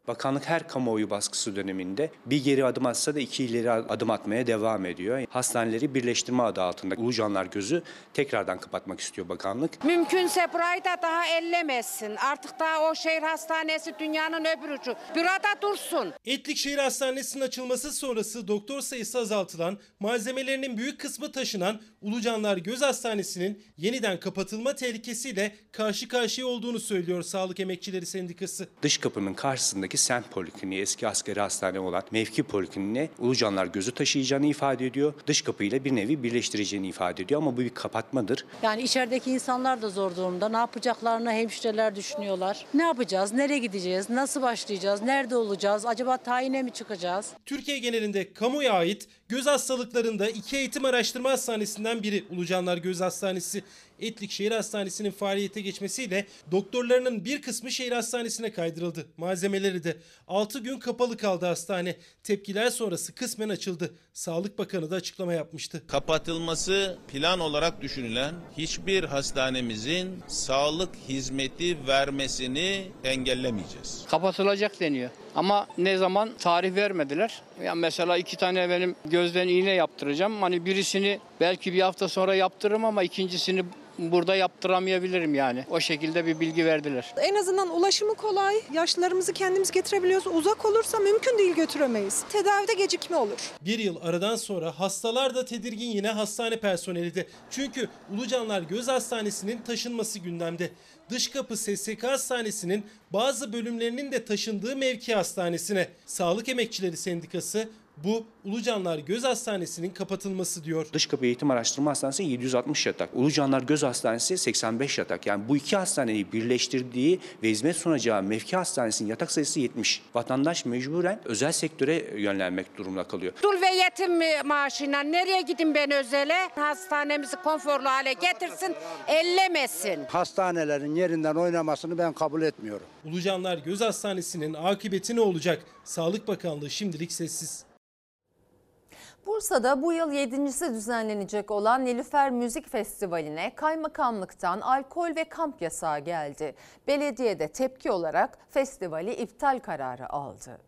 Bakanlık her kamuoyu baskısı döneminde bir geri adım atsa da iki ileri adım atmaya devam ediyor. Hastaneleri birleştirme adı altında Ulucanlar Gözü tekrardan kapatmak istiyor bakanlık. Mümkünse burayı da daha ellemesin. Artık daha o şehir hastanesi dünyanın öbür ucu. Burada dursun. Etlik Şehir Hastanesi'nin açılması sonrası doktor sayısı azaltılan, malzemelerinin büyük kısmı taşınan Ulucanlar Göz Hastanesi'nin yeniden kapatılma tehlikesiyle karşı karşıya olduğunu söylüyor Sağlık Emekçileri Sendikası. Dış kapının karşısındaki Sent Polikliniği eski askeri hastane olan mevki polikliniğine Ulucanlar Gözü taşıyacağını ifade ediyor. Dış kapıyla bir nevi birleştireceğini ifade ediyor ama bu bir kapatmadır. Yani içerideki insanlar da zor durumda. Ne yapacaklarını hemşireler düşünüyorlar. Ne yapacağız? Nereye gideceğiz? Nasıl başlayacağız? Nerede olacağız? Acaba tayine mi çıkacağız? Türkiye genelinde kamuya ait göz hastalıklarında iki eğitim araştırma hastanesinden biri Ulucanlar Göz Hastanesi. Etlik Şehir Hastanesi'nin faaliyete geçmesiyle doktorlarının bir kısmı şehir hastanesine kaydırıldı. Malzemeleri de 6 gün kapalı kaldı hastane. Tepkiler sonrası kısmen açıldı. Sağlık Bakanı da açıklama yapmıştı. Kapatılması plan olarak düşünülen hiçbir hastanemizin sağlık hizmeti vermesini engellemeyeceğiz. Kapatılacak deniyor. Ama ne zaman tarih vermediler. Ya mesela iki tane benim gözden iğne yaptıracağım. Hani birisini belki bir hafta sonra yaptırırım ama ikincisini burada yaptıramayabilirim yani. O şekilde bir bilgi verdiler. En azından ulaşımı kolay. Yaşlılarımızı kendimiz getirebiliyoruz. Uzak olursa mümkün değil götüremeyiz. Tedavide gecikme olur. Bir yıl aradan sonra hastalar da tedirgin yine hastane personeli de. Çünkü Ulucanlar Göz Hastanesi'nin taşınması gündemde. Dış kapı SSK Hastanesi'nin bazı bölümlerinin de taşındığı mevki hastanesine. Sağlık Emekçileri Sendikası bu Ulucanlar Göz Hastanesi'nin kapatılması diyor. Dış kapı eğitim araştırma hastanesi 760 yatak. Ulucanlar Göz Hastanesi 85 yatak. Yani bu iki hastaneyi birleştirdiği ve hizmet sunacağı mevki hastanesinin yatak sayısı 70. Vatandaş mecburen özel sektöre yönlenmek durumunda kalıyor. Dul ve yetim maaşıyla nereye gidin ben özele? Hastanemizi konforlu hale getirsin, ellemesin. Hastanelerin yerinden oynamasını ben kabul etmiyorum. Ulucanlar Göz Hastanesi'nin akıbeti ne olacak? Sağlık Bakanlığı şimdilik sessiz. Bursa'da bu yıl yedincisi düzenlenecek olan Nilüfer Müzik Festivali'ne kaymakamlıktan alkol ve kamp yasağı geldi. Belediye de tepki olarak festivali iptal kararı aldı.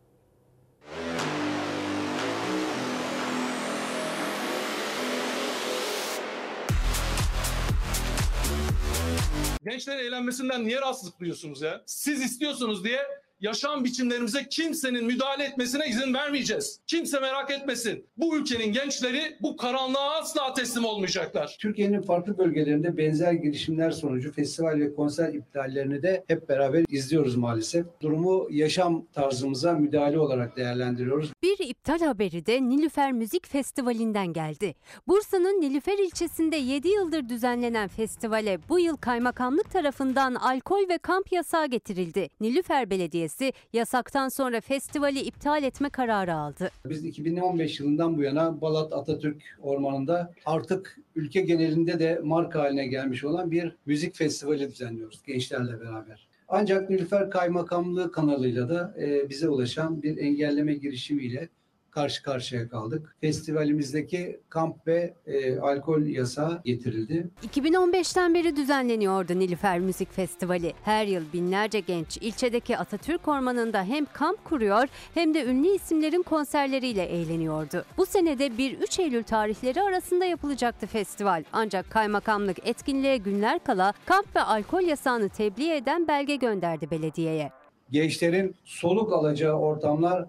Gençlerin eğlenmesinden niye rahatsızlık duyuyorsunuz ya? Siz istiyorsunuz diye yaşam biçimlerimize kimsenin müdahale etmesine izin vermeyeceğiz. Kimse merak etmesin. Bu ülkenin gençleri bu karanlığa asla teslim olmayacaklar. Türkiye'nin farklı bölgelerinde benzer girişimler sonucu festival ve konser iptallerini de hep beraber izliyoruz maalesef. Durumu yaşam tarzımıza müdahale olarak değerlendiriyoruz. Bir iptal haberi de Nilüfer Müzik Festivali'nden geldi. Bursa'nın Nilüfer ilçesinde 7 yıldır düzenlenen festivale bu yıl kaymakamlık tarafından alkol ve kamp yasağı getirildi. Nilüfer Belediyesi yasaktan sonra festivali iptal etme kararı aldı. Biz 2015 yılından bu yana Balat Atatürk Ormanı'nda artık ülke genelinde de marka haline gelmiş olan bir müzik festivali düzenliyoruz gençlerle beraber. Ancak Nilüfer Kaymakamlığı kanalıyla da e, bize ulaşan bir engelleme girişimiyle karşı karşıya kaldık. Festivalimizdeki kamp ve e, alkol yasağı getirildi. 2015'ten beri düzenleniyordu Nilüfer Müzik Festivali. Her yıl binlerce genç ilçedeki Atatürk Ormanı'nda hem kamp kuruyor hem de ünlü isimlerin konserleriyle eğleniyordu. Bu senede 1-3 Eylül tarihleri arasında yapılacaktı festival. Ancak kaymakamlık etkinliğe günler kala kamp ve alkol yasağını tebliğ eden belge gönderdi belediyeye. Gençlerin soluk alacağı ortamlar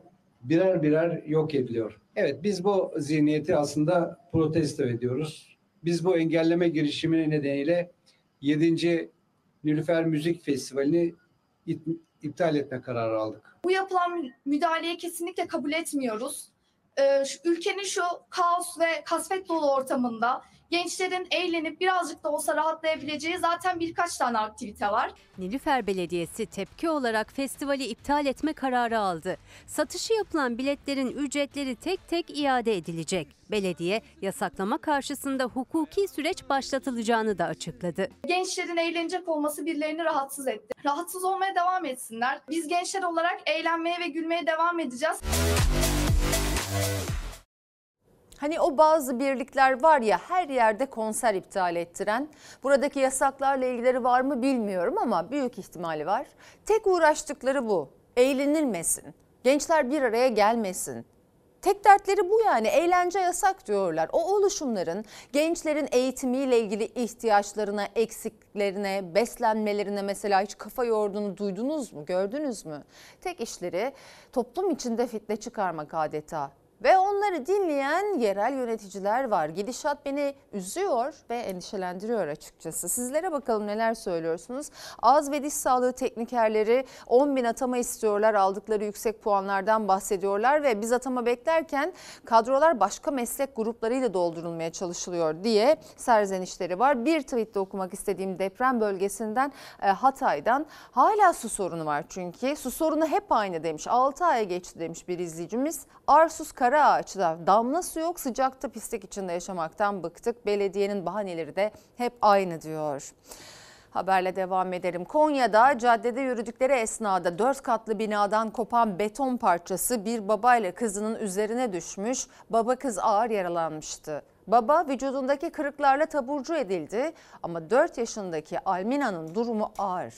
birer birer yok ediliyor. Evet biz bu zihniyeti aslında protesto ediyoruz. Biz bu engelleme girişimi nedeniyle 7. Nilüfer Müzik Festivali'ni iptal etme kararı aldık. Bu yapılan müdahaleyi kesinlikle kabul etmiyoruz. Ee, ülkenin şu kaos ve kasvet dolu ortamında gençlerin eğlenip birazcık da olsa rahatlayabileceği zaten birkaç tane aktivite var. Nilüfer Belediyesi tepki olarak festivali iptal etme kararı aldı. Satışı yapılan biletlerin ücretleri tek tek iade edilecek. Belediye yasaklama karşısında hukuki süreç başlatılacağını da açıkladı. Gençlerin eğlenecek olması birilerini rahatsız etti. Rahatsız olmaya devam etsinler. Biz gençler olarak eğlenmeye ve gülmeye devam edeceğiz. Hani o bazı birlikler var ya her yerde konser iptal ettiren. Buradaki yasaklarla ilgileri var mı bilmiyorum ama büyük ihtimali var. Tek uğraştıkları bu. Eğlenilmesin. Gençler bir araya gelmesin. Tek dertleri bu yani eğlence yasak diyorlar. O oluşumların gençlerin eğitimiyle ilgili ihtiyaçlarına, eksiklerine, beslenmelerine mesela hiç kafa yorduğunu duydunuz mu, gördünüz mü? Tek işleri toplum içinde fitne çıkarmak adeta. Ve onları dinleyen yerel yöneticiler var. Gidişat beni üzüyor ve endişelendiriyor açıkçası. Sizlere bakalım neler söylüyorsunuz. Ağız ve diş sağlığı teknikerleri 10 bin atama istiyorlar. Aldıkları yüksek puanlardan bahsediyorlar ve biz atama beklerken kadrolar başka meslek gruplarıyla doldurulmaya çalışılıyor diye serzenişleri var. Bir tweette okumak istediğim deprem bölgesinden e, Hatay'dan hala su sorunu var çünkü. Su sorunu hep aynı demiş. 6 aya geçti demiş bir izleyicimiz. Arsuz Karaağaç'ta damla su yok sıcakta pislik içinde yaşamaktan bıktık. Belediyenin bahaneleri de hep aynı diyor. Haberle devam edelim. Konya'da caddede yürüdükleri esnada dört katlı binadan kopan beton parçası bir babayla kızının üzerine düşmüş. Baba kız ağır yaralanmıştı. Baba vücudundaki kırıklarla taburcu edildi ama 4 yaşındaki Almina'nın durumu ağır.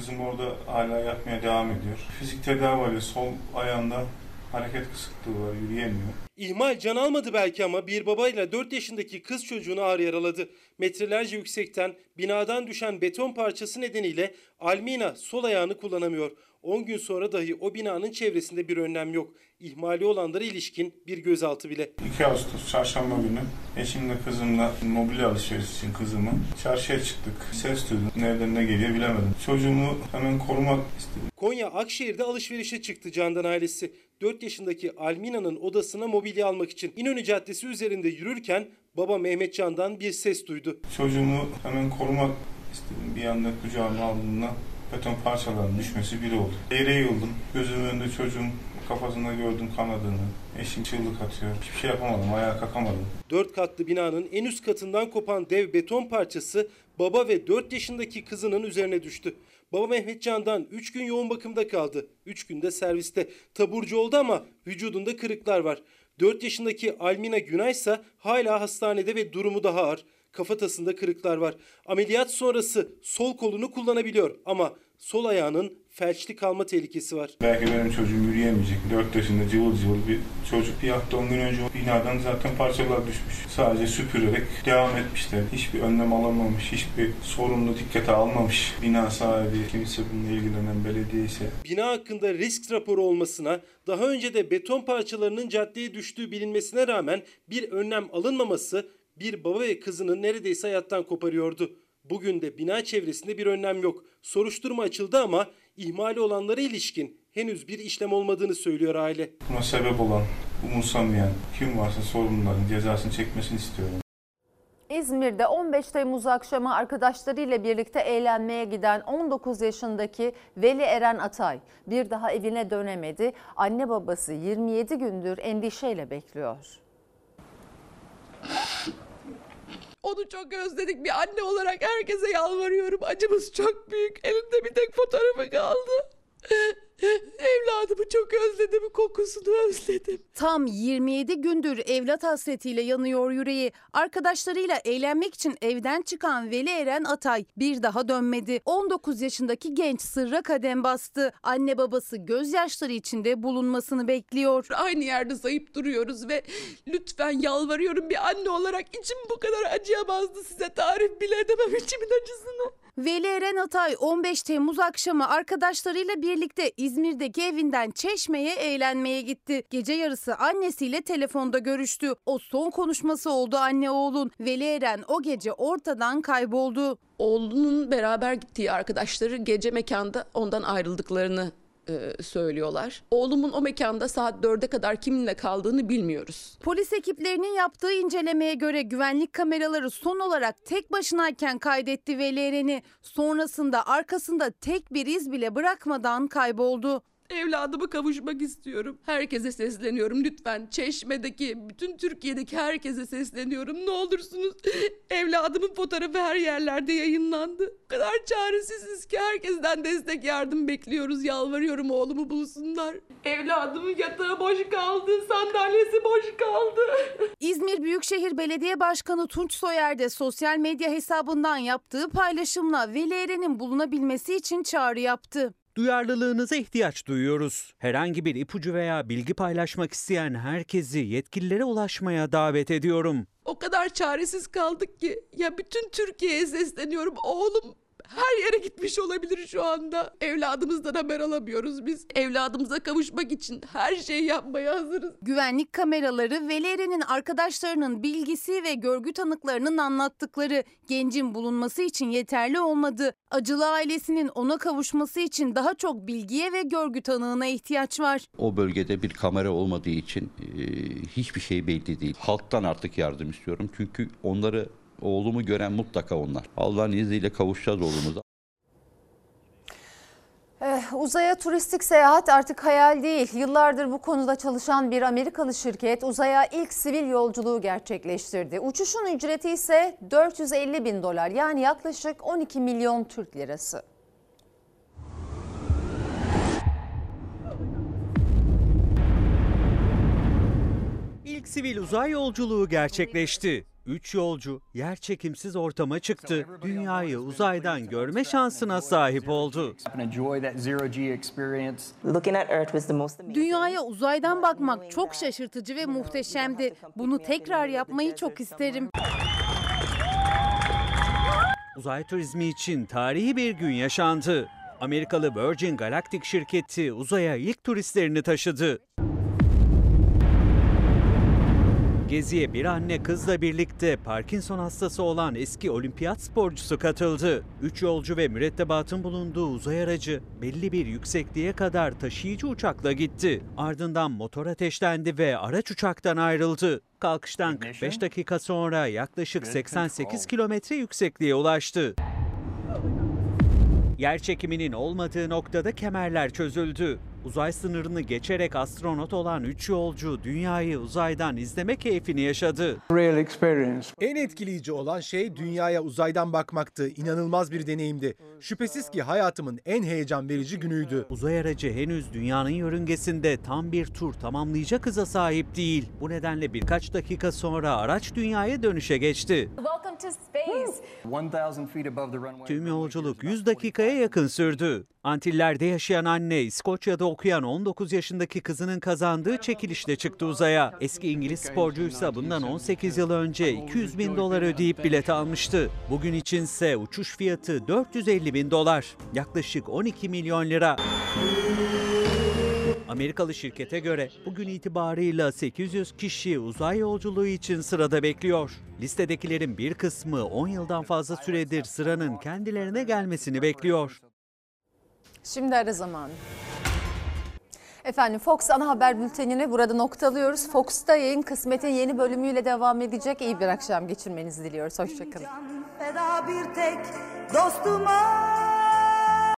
Kızım orada hala yatmaya devam ediyor. Fizik tedavi alıyor. Sol ayağında hareket kısıklığı var, yürüyemiyor. İhmal can almadı belki ama bir babayla 4 yaşındaki kız çocuğunu ağır yaraladı. Metrelerce yüksekten binadan düşen beton parçası nedeniyle Almina sol ayağını kullanamıyor. 10 gün sonra dahi o binanın çevresinde bir önlem yok. İhmali olanlara ilişkin bir gözaltı bile. 2 Ağustos çarşamba günü eşimle kızımla mobilya alışveriş için kızımı çarşıya çıktık. Ses duydum. Nereden ne geliyor bilemedim. Çocuğumu hemen korumak istedim. Konya Akşehir'de alışverişe çıktı Candan ailesi. 4 yaşındaki Almina'nın odasına mobilya almak için İnönü Caddesi üzerinde yürürken baba Mehmet Can'dan bir ses duydu. Çocuğumu hemen korumak istedim. Bir anda kucağıma aldığımda beton parçalarının düşmesi biri oldu. Yere yıldım. Gözümün önünde çocuğum kafasında gördüm kanadığını. Eşim çığlık atıyor. Hiçbir şey yapamadım. Ayağa kalkamadım. 4 katlı binanın en üst katından kopan dev beton parçası baba ve 4 yaşındaki kızının üzerine düştü. Baba Mehmet Can'dan 3 gün yoğun bakımda kaldı. 3 günde serviste. Taburcu oldu ama vücudunda kırıklar var. 4 yaşındaki Almina Günay ise hala hastanede ve durumu daha ağır. Kafatasında kırıklar var. Ameliyat sonrası sol kolunu kullanabiliyor ama sol ayağının felçli kalma tehlikesi var. Belki benim çocuğum yürüyemeyecek. 4 yaşında cıvıl cıvıl bir çocuk. Bir hafta 10 gün önce binadan zaten parçalar düşmüş. Sadece süpürerek devam etmişler. Hiçbir önlem alamamış, hiçbir sorumlu dikkate almamış. Bina sahibi, kimse bununla ilgilenen belediye ise Bina hakkında risk raporu olmasına, daha önce de beton parçalarının caddeye düştüğü bilinmesine rağmen bir önlem alınmaması bir baba ve kızını neredeyse hayattan koparıyordu. Bugün de bina çevresinde bir önlem yok. Soruşturma açıldı ama ihmali olanlara ilişkin henüz bir işlem olmadığını söylüyor aile. buna sebep olan, umursamayan kim varsa sorumluların cezasını çekmesini istiyorum. İzmir'de 15 Temmuz akşamı arkadaşlarıyla birlikte eğlenmeye giden 19 yaşındaki Veli Eren Atay bir daha evine dönemedi. Anne babası 27 gündür endişeyle bekliyor. Onu çok özledik. Bir anne olarak herkese yalvarıyorum. Acımız çok büyük. Elimde bir tek fotoğrafı kaldı. Evladımı çok özledim. Kokusunu özledim. Tam 27 gündür evlat hasretiyle yanıyor yüreği. Arkadaşlarıyla eğlenmek için evden çıkan Veli Eren Atay bir daha dönmedi. 19 yaşındaki genç sırra kadem bastı. Anne babası gözyaşları içinde bulunmasını bekliyor. Aynı yerde zayıf duruyoruz ve lütfen yalvarıyorum bir anne olarak içim bu kadar acıyamazdı size tarif bile edemem içimin acısını. Veli Eren Atay 15 Temmuz akşamı arkadaşlarıyla birlikte İzmir'deki evinden Çeşme'ye eğlenmeye gitti. Gece yarısı annesiyle telefonda görüştü. O son konuşması oldu anne oğlun. Veli Eren o gece ortadan kayboldu. Oğlunun beraber gittiği arkadaşları gece mekanda ondan ayrıldıklarını e, söylüyorlar. Oğlumun o mekanda saat 4'e kadar kiminle kaldığını bilmiyoruz. Polis ekiplerinin yaptığı incelemeye göre güvenlik kameraları son olarak tek başınayken kaydetti Veli Eren'i. Sonrasında arkasında tek bir iz bile bırakmadan kayboldu. Evladıma kavuşmak istiyorum. Herkese sesleniyorum lütfen. Çeşme'deki, bütün Türkiye'deki herkese sesleniyorum. Ne olursunuz evladımın fotoğrafı her yerlerde yayınlandı. O kadar çaresiziz ki herkesten destek yardım bekliyoruz. Yalvarıyorum oğlumu bulsunlar. Evladımın yatağı boş kaldı, sandalyesi boş kaldı. İzmir Büyükşehir Belediye Başkanı Tunç Soyer de sosyal medya hesabından yaptığı paylaşımla Veli Eren'in bulunabilmesi için çağrı yaptı. Duyarlılığınıza ihtiyaç duyuyoruz. Herhangi bir ipucu veya bilgi paylaşmak isteyen herkesi yetkililere ulaşmaya davet ediyorum. O kadar çaresiz kaldık ki ya bütün Türkiye'ye sesleniyorum. Oğlum her yere gitmiş olabilir şu anda. Evladımızdan haber alamıyoruz biz. Evladımıza kavuşmak için her şeyi yapmaya hazırız. Güvenlik kameraları Veli Eren'in arkadaşlarının bilgisi ve görgü tanıklarının anlattıkları gencin bulunması için yeterli olmadı. Acılı ailesinin ona kavuşması için daha çok bilgiye ve görgü tanığına ihtiyaç var. O bölgede bir kamera olmadığı için e, hiçbir şey belli değil. Halktan artık yardım istiyorum. Çünkü onları oğlumu gören mutlaka onlar. Allah'ın izniyle kavuşacağız oğlumuza. Eh, uzaya turistik seyahat artık hayal değil. Yıllardır bu konuda çalışan bir Amerikalı şirket uzaya ilk sivil yolculuğu gerçekleştirdi. Uçuşun ücreti ise 450 bin dolar yani yaklaşık 12 milyon Türk lirası. İlk sivil uzay yolculuğu gerçekleşti. Üç yolcu yerçekimsiz ortama çıktı. Dünyayı uzaydan görme şansına sahip oldu. Dünyaya uzaydan bakmak çok şaşırtıcı ve muhteşemdi. Bunu tekrar yapmayı çok isterim. Uzay turizmi için tarihi bir gün yaşandı. Amerikalı Virgin Galactic şirketi uzaya ilk turistlerini taşıdı. Geziye bir anne kızla birlikte Parkinson hastası olan eski olimpiyat sporcusu katıldı. Üç yolcu ve mürettebatın bulunduğu uzay aracı belli bir yüksekliğe kadar taşıyıcı uçakla gitti. Ardından motor ateşlendi ve araç uçaktan ayrıldı. Kalkıştan 45 dakika sonra yaklaşık 88 kilometre yüksekliğe ulaştı. Yer çekiminin olmadığı noktada kemerler çözüldü. Uzay sınırını geçerek astronot olan 3 yolcu dünyayı uzaydan izleme keyfini yaşadı. En etkileyici olan şey dünyaya uzaydan bakmaktı. İnanılmaz bir deneyimdi. Şüphesiz ki hayatımın en heyecan verici günüydü. Uzay aracı henüz dünyanın yörüngesinde tam bir tur tamamlayacak hıza sahip değil. Bu nedenle birkaç dakika sonra araç dünyaya dönüşe geçti. Tüm yolculuk 100 dakikaya yakın sürdü. Antillerde yaşayan anne, İskoçya'da okuyan 19 yaşındaki kızının kazandığı çekilişle çıktı uzaya. Eski İngiliz sporcuysa bundan 18 yıl önce 200 bin dolar ödeyip bilet almıştı. Bugün içinse uçuş fiyatı 450 bin dolar. Yaklaşık 12 milyon lira. Amerikalı şirkete göre bugün itibarıyla 800 kişi uzay yolculuğu için sırada bekliyor. Listedekilerin bir kısmı 10 yıldan fazla süredir sıranın kendilerine gelmesini bekliyor. Şimdi ara zamanı. Efendim Fox ana haber bültenini burada noktalıyoruz. Fox'ta yayın kısmetin yeni bölümüyle devam edecek. İyi bir akşam geçirmenizi diliyoruz. Hoşçakalın. Feda bir tek dostuma